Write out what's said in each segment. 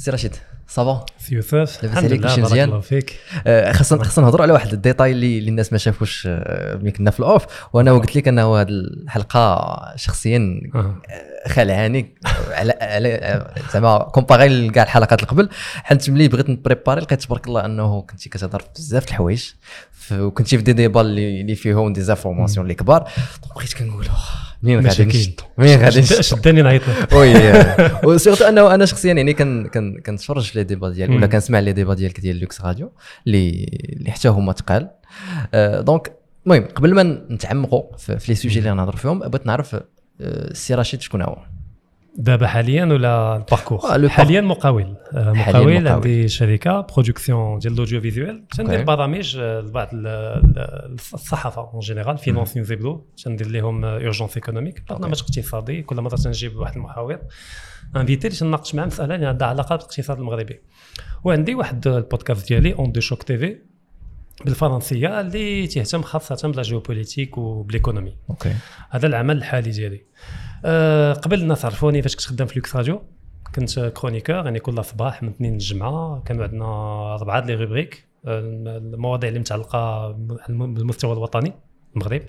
سي رشيد صافا سي يوسف لاباس عليك؟ كلشي بارك مزيان؟ الله فيك. آه، خاصنا خاصنا نهضروا على واحد ال détail اللي اللي الناس ما شافوش آه، ملي كنا في ال off. وأنا قلت لك أنه هذه الحلقة شخصيا آه. خلعاني. على على زعما comparé لكاع الحلقات اللي قبل حيت ملي بغيت ن préparer لقيت تبارك الله أنه كنتي كتهضر في بزاف د الحوايج. وكنتي في دي ديبا اللي فيهم des informations اللي كبار بقيت كنقول "واه، منين غادي. نشد منين غادي شد- نشد شدني نعيط وي وسيرتو أنه أنا شخصيا يعني كن كن كنتفرج في les débats ديالك ولا. كنسمع les débats ديالك ديال لوكس راديو اللي اللي حتى هما تقال آه، donc المهم قبل ما نتعمقوا في les sujets اللي غنهضروا فيهم بغيت نعرف آه، السي رشيد شكون هو دابا حاليا ولا ال parcours؟ آه، الو حاليا مقاول. آه، حالياً مقاول مقاول. عندي شركة production ديال ال audiovisuel تندير. برامج آه، لبعض ال- ال- الصحافة en général Finances Hebdo تندير لهم Urgence économique برنامج اقتصادي. كل مرة تنجيب واحد المحاور. invité اللي تناقش معاه مسألة اللي عندها علاقة بالاقتصاد المغربي. وعندي واحد البودكاست ديالي Onde de choc TV بالفرنسية اللي تهتم خاصة ب la géopolitique وب l'économie OK هذا العمل الحالي ديالي. أه قبل الناس عرفوني فاش كنت خدام في لوكس راديو كنت chroniqueur يعني كل صباح من اثنين للجمعة كانوا عندنا اربعه les rubriques آه، المواضيع اللي متعلقة بالمستوى الوطني المغرب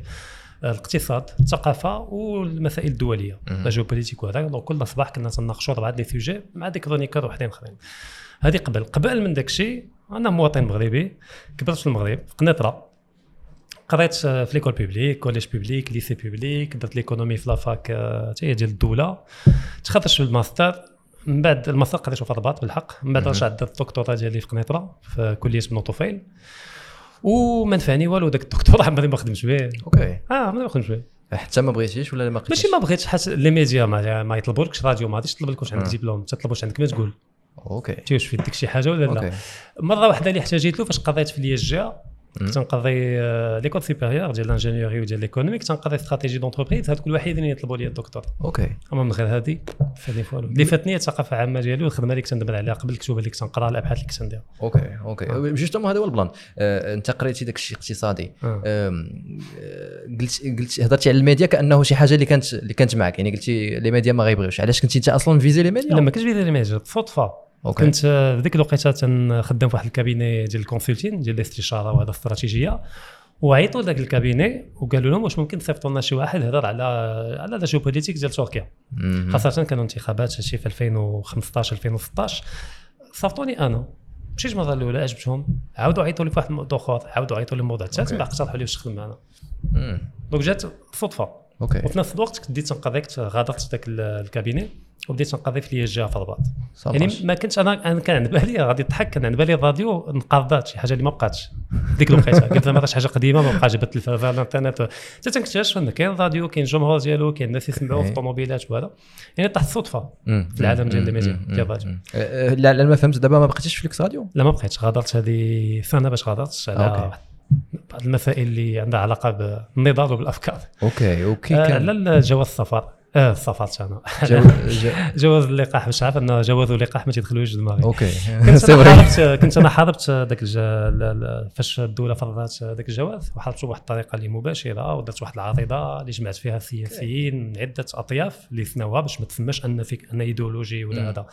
آه، الاقتصاد الثقافة والمسائل الدولية. la géopolitique وهذا donc كل صباح كنا تناقشوا اربعه les sujets مع des chroniqueurs وحدين آخرين هذه قبل قبل من داك الشيء أنا مواطن مغربي كبرت في المغرب في قنيطره قريت آه، في l'école publique collège public lycée public درت l'économie في la fac آه، حتى هي ديال الدولة. تخرجت في الماستر من بعد الماستر قريته في الرباط بالحق من بعد. رجعت درت الدكتوراه ديالي في قنيطرة في كلية بن طفيل. وما نفعني والو داك الدكتوراه عمري ما خدمتش به OK. آه عمري ما خدمتش به حتى ما بغيتيش ولا ما ماشي قلتيش ما بغيتش حاس les médias ما, ما يطلبولكش راديو ما غاديش يطلب لك واش عندك. دبلوم تطلب واش عندك ما تقول. OK. تي واش في يدك شي حاجة ولا لا؟ مرة واحدة اللي احتاجيت له فاش قريت في ليجا مم. كنت نقري آه، l'école supérieure ديال l'ingénierie وديال l'économique تنقري stratégie d'entreprise هاد كل واحد يطلبوا لي الدكتور OK اما من غير هادي فهادي فوالو اللي فاتني الثقافه العامه ديالي والخدمه اللي كنت ندبر عليها قبل الكتب اللي كنت نقرا الابحاث اللي كنت ندير OK OK justement هذا هو ال plan. آه، أنت قريتي داك الشيء اقتصادي. آه. آه، قلت قلت هضرتي على الميديا كأنه شي حاجة اللي كانت اللي كانت معك يعني قلتي les médias ما غيبغيوش. علاش كنتي أنت أصلا visé les médias؟ لا ما كنتش بيدير les médias بالصدفه OK. كنت آه، في ديك الوقيتة تنخدم في واحد ال cabinet ديال ال consulting ديال الاستشارة وهذا استراتيجيه وعيطوا لذاك ال cabinet وقالوا لهم واش ممكن تصيفطوا لنا شي واحد هضر على على la géopolitique ديال تركيا. خاصة كانوا انتخابات شي في 2015 2016 صيفطوني أنا. مشيت المره الأولى عجبتهم. عاودوا عيطوا لي في واحد الموضوع آخر عاودوا عيطوا لي الموضوع الثالث OK. من بعد اقترحوا لي واش تخدم معنا. donc جات صدفة. OK وفي نفس الوقت بديت تنقري كنت غادرت ذاك ال- ال cabinet وبديت تنقري في ليجا في الرباط يعني ما كنتش أنا أنا كان عند بالي غادي تضحك كان عند بالي الراديو انقرضات شي حاجة اللي ما بقاتش ديك الوقيتة قلت زعما شي حاجة قديمة ما بقاش جبت الإنترنت حتى تنكتشف ان كاين الراديو كاين الجمهور ديالو كاين الناس يسمعوه في. الطوموبيلات وهذا يعني طاحت الصدفة مم. في العالم ديال. الميديا،. ديال الراديو. آه، آه، لا لا ما فهمت دابا ما بقيتيش في لوكس راديو لا ما بقيتش غادرت هذه سنه باش غادرت على. واحد- بعض المسائل اللي عندها علاقة بالنضال وبالافكار okay okay آه، كان لا جواز السفر. آه السفر أنا جو- جو- جواز اللقاح. مش عارف ان جواز اللقاح ما تيدخلوش دماغي. okay. كنت أنا حاربت كنت أنا حاربت ذاك فاش الدولة فرضات ذاك الجواز وحاربته بواحد الطريقة اللي مباشرة ودرت واحد العريضة اللي جمعت فيها السياسيين من عدة أطياف اللي ثناوها باش ما تسماش أن فيك une idéologie. ولا هذا.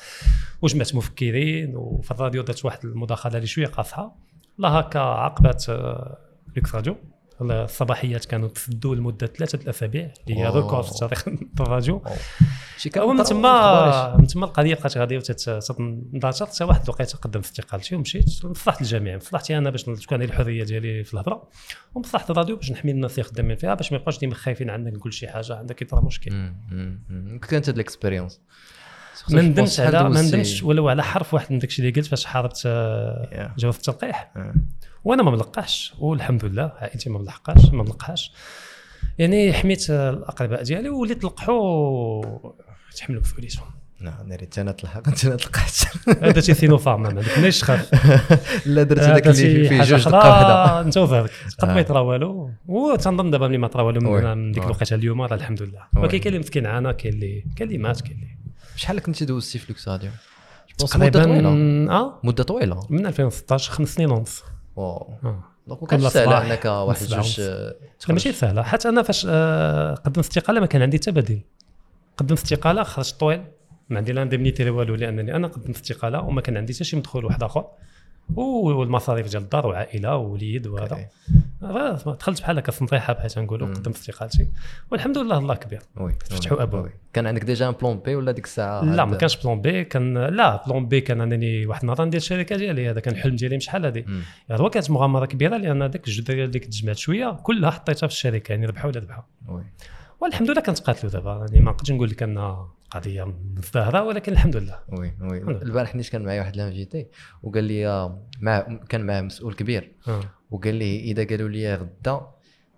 وجمعت مفكرين وفي الراديو درت واحد المداخلة اللي شوية قاصحة. لا هكا عقبت آه، لوكس راديو. الصباحيات كانوا تسدوا لمدة ثلاثة الأسابيع اللي هي. record في تاريخ الراديو ومن تما. من تما القضية بقات غاديه وتنضاشر حتى واحد الوقيته قدمت استقالتي ومشيت. لمصلحه الجميع. مصلحتي أنا باش تكون عندي الحرية ديالي في الهضرة. ومصلحه الراديو باش نحمي الناس اللي خدامين فيها باش ما يبقاوش ديما خايفين عندك نقول شي حاجة عندك يطرا مشكل. كانت هاد ال expérience ما ندمتش على ما ندمتش ولو على حرف واحد من داكشي اللي قلت فاش حاربت آه،. جواز التلقيح. وأنا ما ملقاش والحمد لله عائلتي ما ملحقاش ما ملقاش يعني حميت آه، الأقرباء ديالي واللي تلقحوا تحملوا مسؤوليتهم نعم انت أنا تلقحت أنت أنا تلقحت هذا شي سينوفارم ما عندكش تخاف لا درتي داك اللي فيه- فيه جوج دقة واحدة انت وزارك قد آه. ما يطرا والو. وتنظن دابا ملي ما طرا والو. من, ديك. الوقيتة اليوم راه الحمد لله. ولكن كاين اللي مسكين عانى كاين اللي كاين اللي مات كاين اللي شحال كنتي دوزتي في لوكس راديو مده تقريبا طويلة. آه. مدة طويلة. من 2016 خمس سنين ونص. wow. آه. donc ما كانش لا سهل إنك واحد جوج لا. ماشي سهله حتى أنا فاش آه قدمت استقالة ما كان عندي حتى بديل. قدمت استقالة خرجت طويل. ما عندي لا indemnité لا والو لأنني أنا قدمت استقالة وما كان عندي حتى شي مدخول واحد آخر. والمصاريف ديال الدار وعائله ووليد وهذا. دخلت بحال هكا سنطيحه بحال تنقولوا. قدمت استقالتي والحمد لله الله كبير فتحوا. oui. كان عندك déjà un plan B ولا ديك الساعة لا ما كانش plan B كان le plan B كان انني واحد النهار ندير الشركة ديالي هذا كان الحلم ديالي شحال هذه. يعني هو كانت مغامرة كبيرة لأن هذيك الجوج ديال اللي كنت جمعت شوية كلها حطيتها في الشركة يعني ربحوا ولا oui والحمد لله كنتقاتلوا دابا يعني ما نقدرش نقول لك أن قضية مزدهره ولكن الحمد لله. oui oui. البارح نيش كان معايا واحد l'invité وقال لي آه، مع كان معاه مسؤول كبير. آه. وقال لي إذا قالوا لي غدا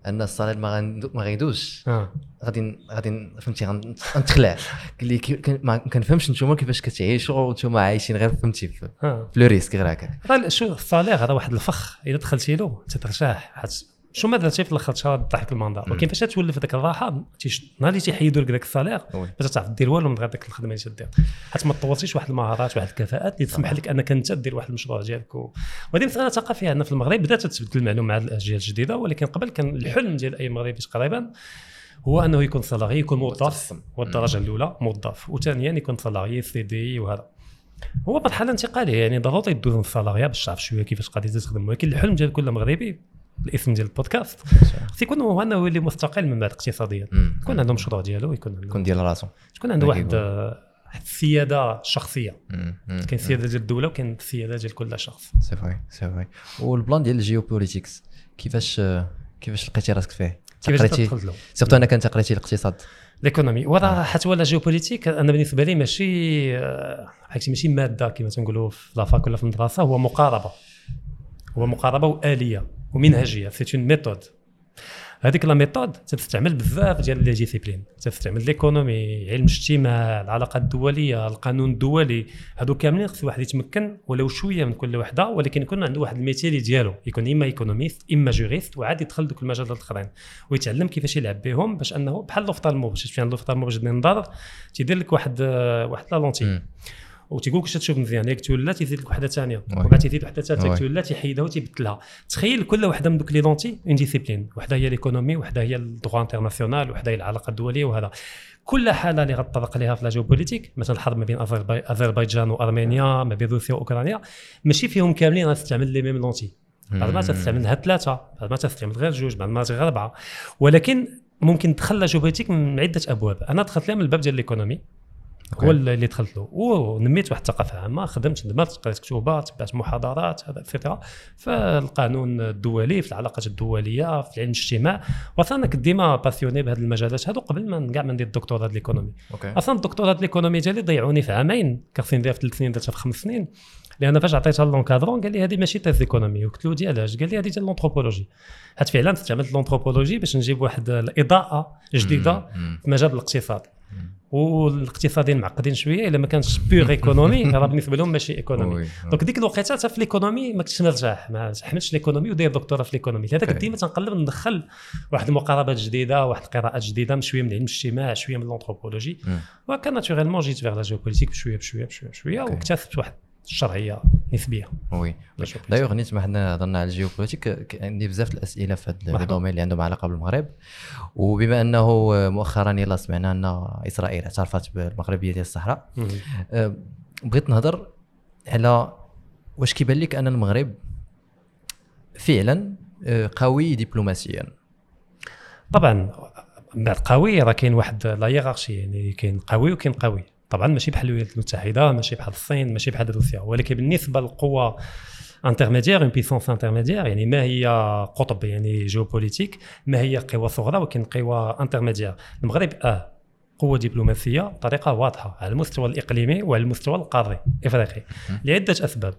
أن ال salaire ما غندو- ما غيدوش. آه. غادي غادي فهمتي غن- غنتخلع. قال لي ما كنفهمش نتوما كيفاش كتعيشوا وانتوما عايشين غير فهمتي في آه. في le risque غير هكاك راه شو ال salaire هذا واحد الفخ. اذا دخلتي له تترتاح شو ما درتي في الآخر ضحك المنظر. ولكن فاش تولف ذاك الراحة؟ نهار اللي تيحيدوا لك ذاك ال salaire ما تعرف دير والو من غير ديك الخدمة اللي تدير حتى ما تطورتيش واحد المهارات واحد الكفاءات اللي تسمح لك أنك أنت دير واحد المشروع ديالك. وهذه مسألة ثقافيه عندنا في المغرب بدأت تتبدل المعلومه مع الأجيال الجديدة ولكن قبل كان الحلم ديال أي مغربي تقريبا هو أنه يكون salarié يكون موظف. والدرجة الأولى موظف وثانيا يكون salarié CDI وهذا. هو مرحلة انتقالية يعني ضروري تدوز من ال salariat باش تعرف شوية كيفاش غادي تخدم ولكن الحلم ديال كل مغربي الاسم ديال البودكاست. خص يكون هو أنه يولي مستقل من بعد اقتصاديا. يكون عنده مشروع ديالو يكون عنده يكون ديال راسو تكون عنده واحد. آه، واحد السيادة شخصية. مم. مم. كاين السياده ديال الدولة وكاين السياده ديال كل شخص. c'est vrai c'est vrai وال plan ديال ال géopolitique كيفاش كيفاش لقيتي راسك فيه؟ كيفاش تقريتي؟ surtout أنا كنت قريتي الاقتصاد. l'économie وراه حتى و la géopolitique أنا بالنسبة لي ماشي آه، حياتي ماشي مادة كما تنقولوا في la fac ولا في المدرسة هو مقاربة. هو مقاربة وآلية. ومنهجية. c'est une méthode هذيك la méthode تستعمل بزاف ديال les disciplines تستعمل l'économie علم الاجتماع العلاقات الدولية القانون الدولي. هادو كاملين خص الواحد يتمكن ولو شوية من كل وحدة ولكن يكون عنده واحد ال métier ديالو. يكون إما économiste إما juriste وعاد يدخل دوك المجالات الأخرين. ويتعلم كيفاش يلعب بهم باش أنه بحال l'ophtalmo باش تمشي عند l'ophtalmo باش تدير النظر تيدير لك واحد واحد la lentille. وتيقول لك تشوف مزيان ياك تولى تيزيد لك واحدة ثانية. وبعد تيزيد واحدة ثالثة تولى تيحيدها وتيبدلها. تخيل كل واحدة من دوك les lentilles une discipline وحدة هي l'économie وحدة هي ال droit international وحدة هي العلاقة الدولية وهذا. كل حالة اللي غتطرق لها في la géopolitique مثلا الحرب ما بين أذربيجان وأرمينيا ما بين روسيا وأوكرانيا ماشي فيهم كاملين غتستعمل les mêmes lentilles بعد ما تستعملها ثلاثة بعد ما تستعمل غير جوج بعد ما غير أربعة. ولكن ممكن تدخل la géopolitique من عدة أبواب. أنا دخلت لها من الباب ديال l'économie. هو اللي دخلت له ونميت واحد الثقافة عامة خدمت ندمت قريت كتوبات تبعت محاضرات هذا et cetera في القانون الدولي في العلاقات الدولية في علم الاجتماع. واصلا أنا كنت ديما passionné بهذه المجالات هذو قبل ما كاع ما ندير الدكتوراه ديال l'économie okay. أصلا الدكتوراه ديال l'économie ديالي ضيعوني في عامين. كان خصني نديرها في ثلاث سنين درتها في خمس سنين. لأن فاش عطيتها l'encadrant قال لي هذه ماشي thèse économie قلت له ديال علاش؟ قال لي هذه ديال l'anthropologie حيت فعلا استعملت l'anthropologie باش نجيب واحد الإضاءة جديدة. في مجال الاقتصاد. والاقتصاديين معقدين شوية إلا ما كانش pure économie راه بالنسبة لهم ماشي économie. donc ديك الوقيتة حتى في l'économie ما كنتش مرتاح ما حملتش l'économie وداير دكتوراه في كنت okay. ديما تنقلب ندخل واحد المقاربات جديدة واحد القراءات جديدة من شوية من علم الاجتماع شوية من l'anthropologie مم. وهكا naturellement جيت vers la géopolitique بشوية بشوية بشوية بشوية. واكتسبت واحد الشرعية نسبية وي. دايوغ نيت ما حنا هضرنا على ال géopolitique عندي بزاف الأسئلة في هذا. ال domaine اللي عندهم علاقة بالمغرب وبما أنه مؤخرا يلا سمعنا أن إسرائيل اعترفت بالمغربية ديال الصحراء. أه، بغيت نهضر على واش كيبان لك أن المغرب فعلا أه، قوي دبلوماسيا طبعا من بعد قوي راه كاين واحد لا يعني كاين قوي وكاين قوي طبعا ماشي بحال الولايات المتحدة ماشي بحال الصين ماشي بحال روسيا ولكن بالنسبة للقوه intermédiaire une puissance intermédiaire يعني ما هي قطب يعني géopolitique ما هي قوى صغرى ولكن قوى intermédiaire المغرب آه قوة دبلوماسية بطريقه واضحة على المستوى الإقليمي وعلى المستوى القاري إفريقي. لعدة أسباب.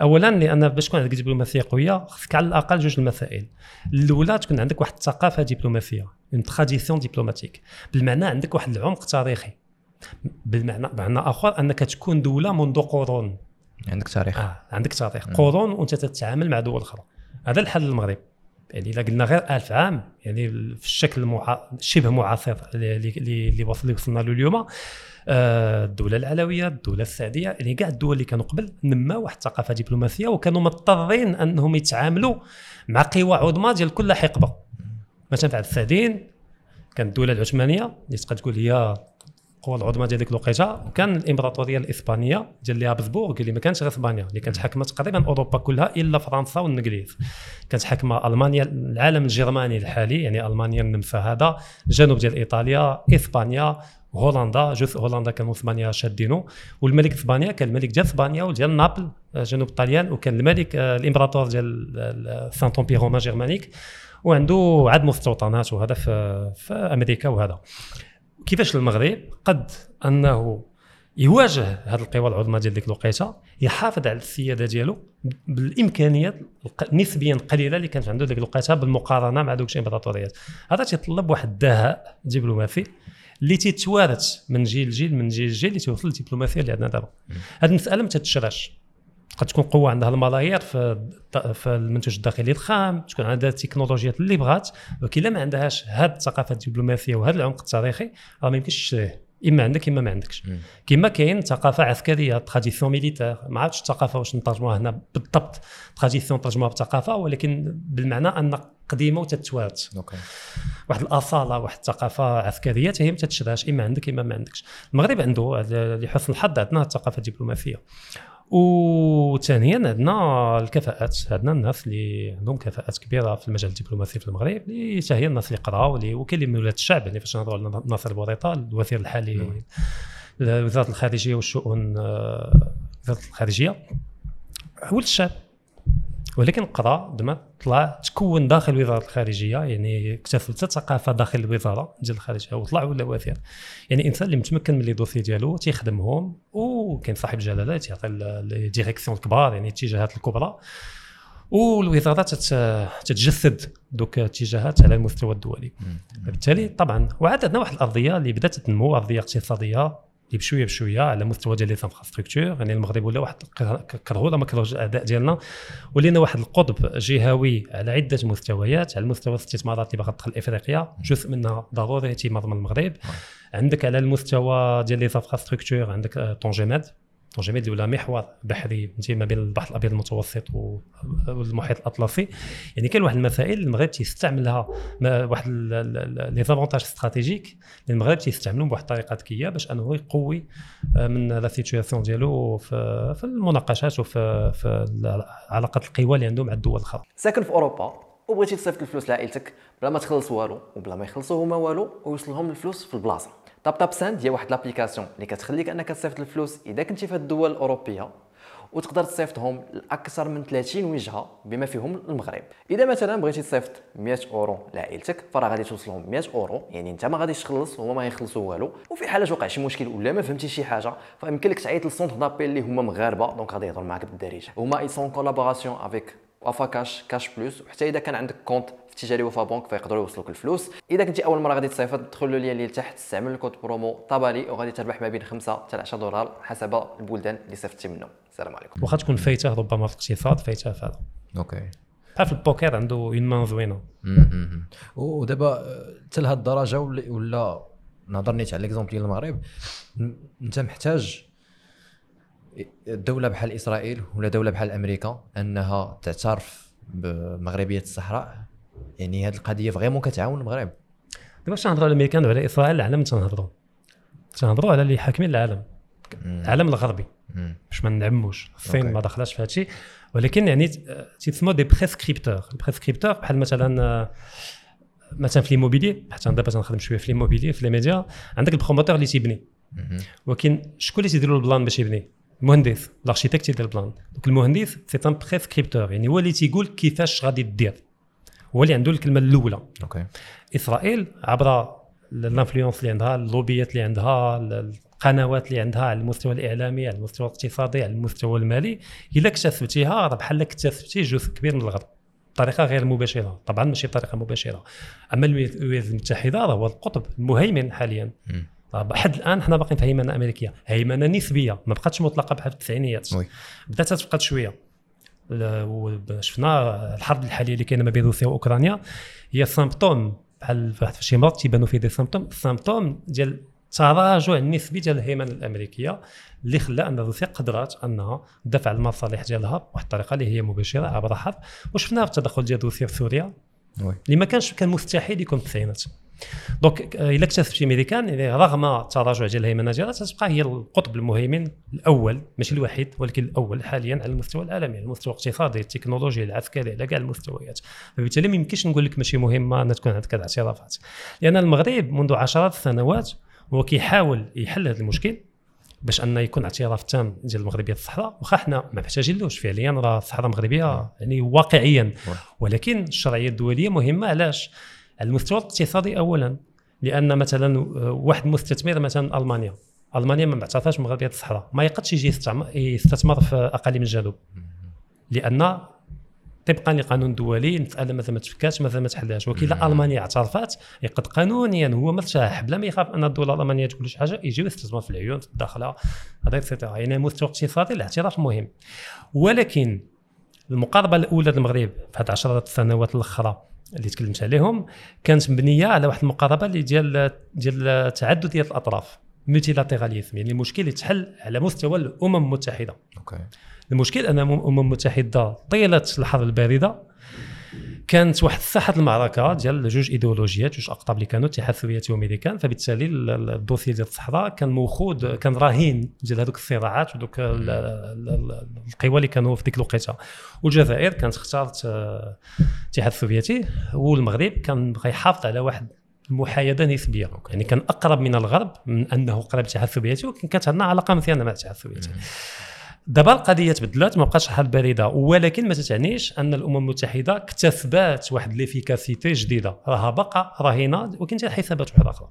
اولا لأن باش تكون عندك دبلوماسية قوية خصك على الأقل جوج المسائل. الأولى تكون عندك واحد الثقافة دبلوماسية une tradition diplomatique بالمعنى عندك واحد العمق تاريخي. بالمعنى بمعنى آخر أنك تكون دولة منذ قرون. عندك تاريخ. آه عندك تاريخ. قرون وأنت تتعامل مع دول أخرى. هذا الحال للمغرب. يعني إلا قلنا غير ألف عام يعني في الشكل المعا... شبه معاصر اللي اللي اللي وصل- اللي وصلنا له اليوم. آه، الدولة العلوية الدولة السعديه يعني كاع الدول اللي كانوا قبل نما واحد الثقافه دبلوماسية وكانوا مضطرين أنهم يتعاملوا مع قوى عظمى ديال كل حقبة. مثلا في عهد السعديين كانت الدولة العثمانية اللي تقدر تقول هي القوى العظمى ديال ديك الوقيتة. وكان الإمبراطورية الإسبانية ديال هابسبورغ اللي ما كانتش غير اسبانيا اللي كانت حاكمة تقريبا أوروبا كلها إلا فرنسا والإنجليز. كانت حاكمة ألمانيا العالم الجرماني الحالي يعني ألمانيا النمسا هذا. الجنوب ديال إيطاليا إسبانيا هولندا. جزء هولندا كانوا اسبانيا شادينو والملك إسبانيا كان الملك ديال إسبانيا وديال نابل آه، جنوب الطليان وكان الملك آه، الإمبراطور ديال Saint-Empire romain germanique وعنده عدد مستوطنات وهذا في, في أمريكا وهذا. كيفاش المغرب قد أنه يواجه هذه القوى العظمى ديال ديك الوقيتة يحافظ على السيادة ديالو بالإمكانيات نسبيا قليلة اللي كانت عنده ديك الوقيتة بالمقارنة مع دوك الإمبراطوريات. هذا تيطلب واحد الدهاء دبلوماسي اللي تيتوارث من جيل لجيل من جيل لجيل اللي توصل للدبلوماسيه اللي عندنا دابا. هذه المسألة ما تتشراش. قد تكون قوة عندها الملايير في في المنتوج الداخلي الخام تكون عندها التكنولوجيات اللي بغات ولكن إلا ما عندهاش هذه الثقافه الدبلوماسية وهذا العمق التاريخي راه ما يمكنش تشريه إما عندك إما ما عندكش. كما كاين ثقافة عسكرية tradition militaire ما عرفتش الثقافة واش نترجموها هنا بالضبط. tradition نترجموها بثقافة ولكن بالمعنى أن قديمة وتتوارث. واحد الأصالة واحد الثقافة عسكرية هي ما تتشراش إما عندك إما ما عندكش. المغرب عنده لحسن الحظ عندنا الثقافة الدبلوماسية. وثانيا عندنا الكفاءات عندنا الناس اللي عندهم كفاءات كبيرة في المجال الدبلوماسي في المغرب اللي حتى هي الناس اللي قراو اللي وكاين اللي من ولاد الشعب يعني فاش نهضروا على ناصر بوريطه الوزير الحالي وزارة الخارجية والشؤون آه، وزارة الخارجية ولد الشعب. ولكن قرا دما طلع تكون داخل وزارة الخارجية يعني اكتسب حتى ثقافة داخل الوزارة ديال الخارجية وطلع ولا وزير يعني إنسان اللي متمكن من les dossiers ديالو تيخدمهم وكاين صاحب جلاله تيعطي les directions الكبار يعني الاتجاهات الكبرى. والوزارة تتجسد دوك الاتجاهات على المستوى الدولي. بالتالي طبعا وعاد عندنا واحد الأرضية اللي بدأت تنمو أرضية اقتصادية. اللي بشويه بشويه على مستوى ديال les infrastructures يعني المغرب ولا واحد كرهوا ولا ما كرهوش الاعداء ديالنا. ولينا واحد القطب جهوي على عدة مستويات على مستوى الاستثمارات اللي باغا تدخل إفريقيا جزء منها ضروري من المغرب. عندك على المستوى ديال les infrastructures عندك Tanger Med جميل ولا محور بحري ما بين البحر الأبيض المتوسط والمحيط الأطلسي. يعني كاين واحد المسائل المغرب تيستعملها واحد les avantages stratégiques المغرب تيستعملهم بواحد الطريقة ذكية باش أنه يقوي آه، من la situation ديالو في, المناقشات وفي في علاقات القوى اللي عنده مع الدول الأخرى. ساكن في أوروبا وبغيتي تصيفط الفلوس لعائلتك بلا ما تخلص والو وبلا ما يخلصوا هما والو ويوصلهم الفلوس في البلاصة. Taptap Send هي واحد l'application اللي كتخليك أنك تصيفط الفلوس إذا كنتي في الدول الأوروبية وتقدر تصيفطهم لأكثر من 30 وجهة بما فيهم المغرب. إذا مثلا بغيتي تصيفط 100 أورو لعائلتك فراه غادي توصلهم 100 أورو يعني أنت ما غاديش تخلص هما ما يخلصوا والو. وفي حالة وقع شي مشكل ولا ما فهمتي شي حاجة فيمكن لك تعيط لل centre d'appel اللي هما مغاربة donc غادي يهضروا معاك بالدارجة. هما ils sont en collaboration avec Wafacash Cash Plus. وحتى إذا كان عندك compte التجاري وفا بنك فيقدروا يوصلوك الفلوس. إذا كنتي أول مرة غادي تصيفط دخل له اللي لتحت استعمل ال code promo طبالي وغادي تربح ما بين 5 حتى 10 دولار حسب البلدان اللي صيفطتي منهم. السلام عليكم. واخا تكون فايتة ربما في الاقتصاد فايتة في هذا أوكي. بحال في البوكر عنده une main زوينة. ودابا حتى لهاد الدرجة ولا نهضر نيت على ليكزومبل ديال المغرب أنت محتاج دوله بحال إسرائيل ولا دولة بحال أمريكا أنها تعترف بمغربية الصحراء؟ يعني هذه القضية vraiment كتعاون المغرب. دابا باش نهضروا على الأمريكان وعلى إسرائيل العالم تنهضروا. تنهضروا على اللي حاكمين العالم. العالم الغربي. باش ما نعموش. الصين ما دخلش في هذا الشيء ولكن يعني تيسموا des prescripteurs ال prescripteur بحال مثلا مثلا في l'immobilier حتى دابا تنخدم شوية في l'immobilier في les médias عندك ال promoteur اللي تيبني. ولكن شكون اللي تيديروا ال plan باش يبني؟ المهندس ال architecte تيدير ال plan. donc المهندس c'est un prescripteur يعني هو اللي تيقول كيفاش غادي دير. هو اللي عنده الكلمة الأولى. أوكي إسرائيل عبر ال influence اللي عندها اللوبيات اللي عندها القنوات اللي عندها على المستوى الإعلامي على المستوى الاقتصادي على المستوى المالي إلا اكتسبتيها راه بحال اكتسبتي جزء كبير من الغرب بطريقه غير مباشرة. طبعا ماشي بطريقة مباشرة. أما الولايات المتحده راه هو القطب المهيمن حاليا. لحد الآن حنا باقيين في هيمنة أمريكية. هيمنة نسبية ما بقاتش مطلقة بحال في التسعينيات. بدأت تفقد شوية. شفنا الحرب الحالية اللي كاينة ما بين روسيا وأوكرانيا. هي سامبتوم بحال في شي مرات تيبانوا فيه دي سامبتوم سامبتوم ديال التراجع النسبي ديال الهيمنة الأمريكية اللي خلى أن روسيا قدرت أنها تدافع على المصالح ديالها بواحد الطريقة اللي هي مباشرة عبر حرب. وشفناها في التدخل ديال روسيا في سوريا. اللي ما كانش كان مستحيل يكون في التسعينات. donc آه، إلا اكتسبتي ميريكان يعني رغم التراجع ديال الهيمنه ديالها تتبقى هي القطب المهيمن الأول ماشي الوحيد ولكن الأول حاليا على المستوى العالمي على المستوى الاقتصادي التكنولوجي العسكري على كاع المستويات. فبالتالي ما يمكنش نقول لك ماشي مهمه ان تكون عندك الاعترافات. لأن المغرب منذ عشرات السنوات هو كيحاول يحل هذا المشكل باش أن يكون اعتراف تام ديال المغربية الصحراء واخا حنا ما محتاجينلوش فعليا راه الصحراء المغربية يعني واقعيا. ولكن الشرعية الدولية مهمة علاش؟ المستوى الاقتصادي اولا لأن مثلا آه، واحد مستثمر مثلا ألمانيا. ألمانيا ما معترفاش بمغربيه الصحراء. ما يقدش يجي يستثمر في اقاليم الجنوب لأن طبقا لقانون دولي المساله مثلا ما تفكاش مثلا ما تحلهاش. ولكن ألمانيا اعترفت يقد قانونيا هو مرتاح بلا ما يخاف أن الدولة الألمانية تقول شي حاجة يجي يستثمر في العيون في الداخله هذا اكسترا يعني مستوى اقتصادي الاعتراف مهم. ولكن المقاربة الأولى للمغرب في هذه عشرات السنوات الأخرى اللي تكلمت عليهم كانت مبنية على واحد المقاربة اللي ديال ديال تعدديه الأطراف multilatéralisme يعني المشكل يتحل على مستوى الأمم المتحدة. أوكي. المشكل أن الامم المتحده طيلة الحرب الباردة كانت واحد ساحه المعركة ديال جوج إيديولوجيات جوج أقطاب اللي كانوا الاتحاد السوفيتي وأمريكان. فبالتالي ال dossier ديال الصحراء كان موخود كان رهين ديال هذوك الصراعات ودوك القوى اللي كانوا في ديك الوقيتة. والجزائر كانت اختارت آه، الاتحاد السوفيتي والمغرب كان بغى يحافظ على واحد المحايدة نسبية. يعني كان أقرب من الغرب من أنه قريب الاتحاد السوفيتي ولكن كانت عندنا علاقة مزيانة مع الاتحاد السوفيتي. دابا القضية تبدلات ما بقاش حرب باردة ولكن ما تتعنيش أن الأمم المتحدة اكتسبات واحد l'efficacité جديدة. راها باقا رهينة ولكن ديال حسابات واحدة أخرى.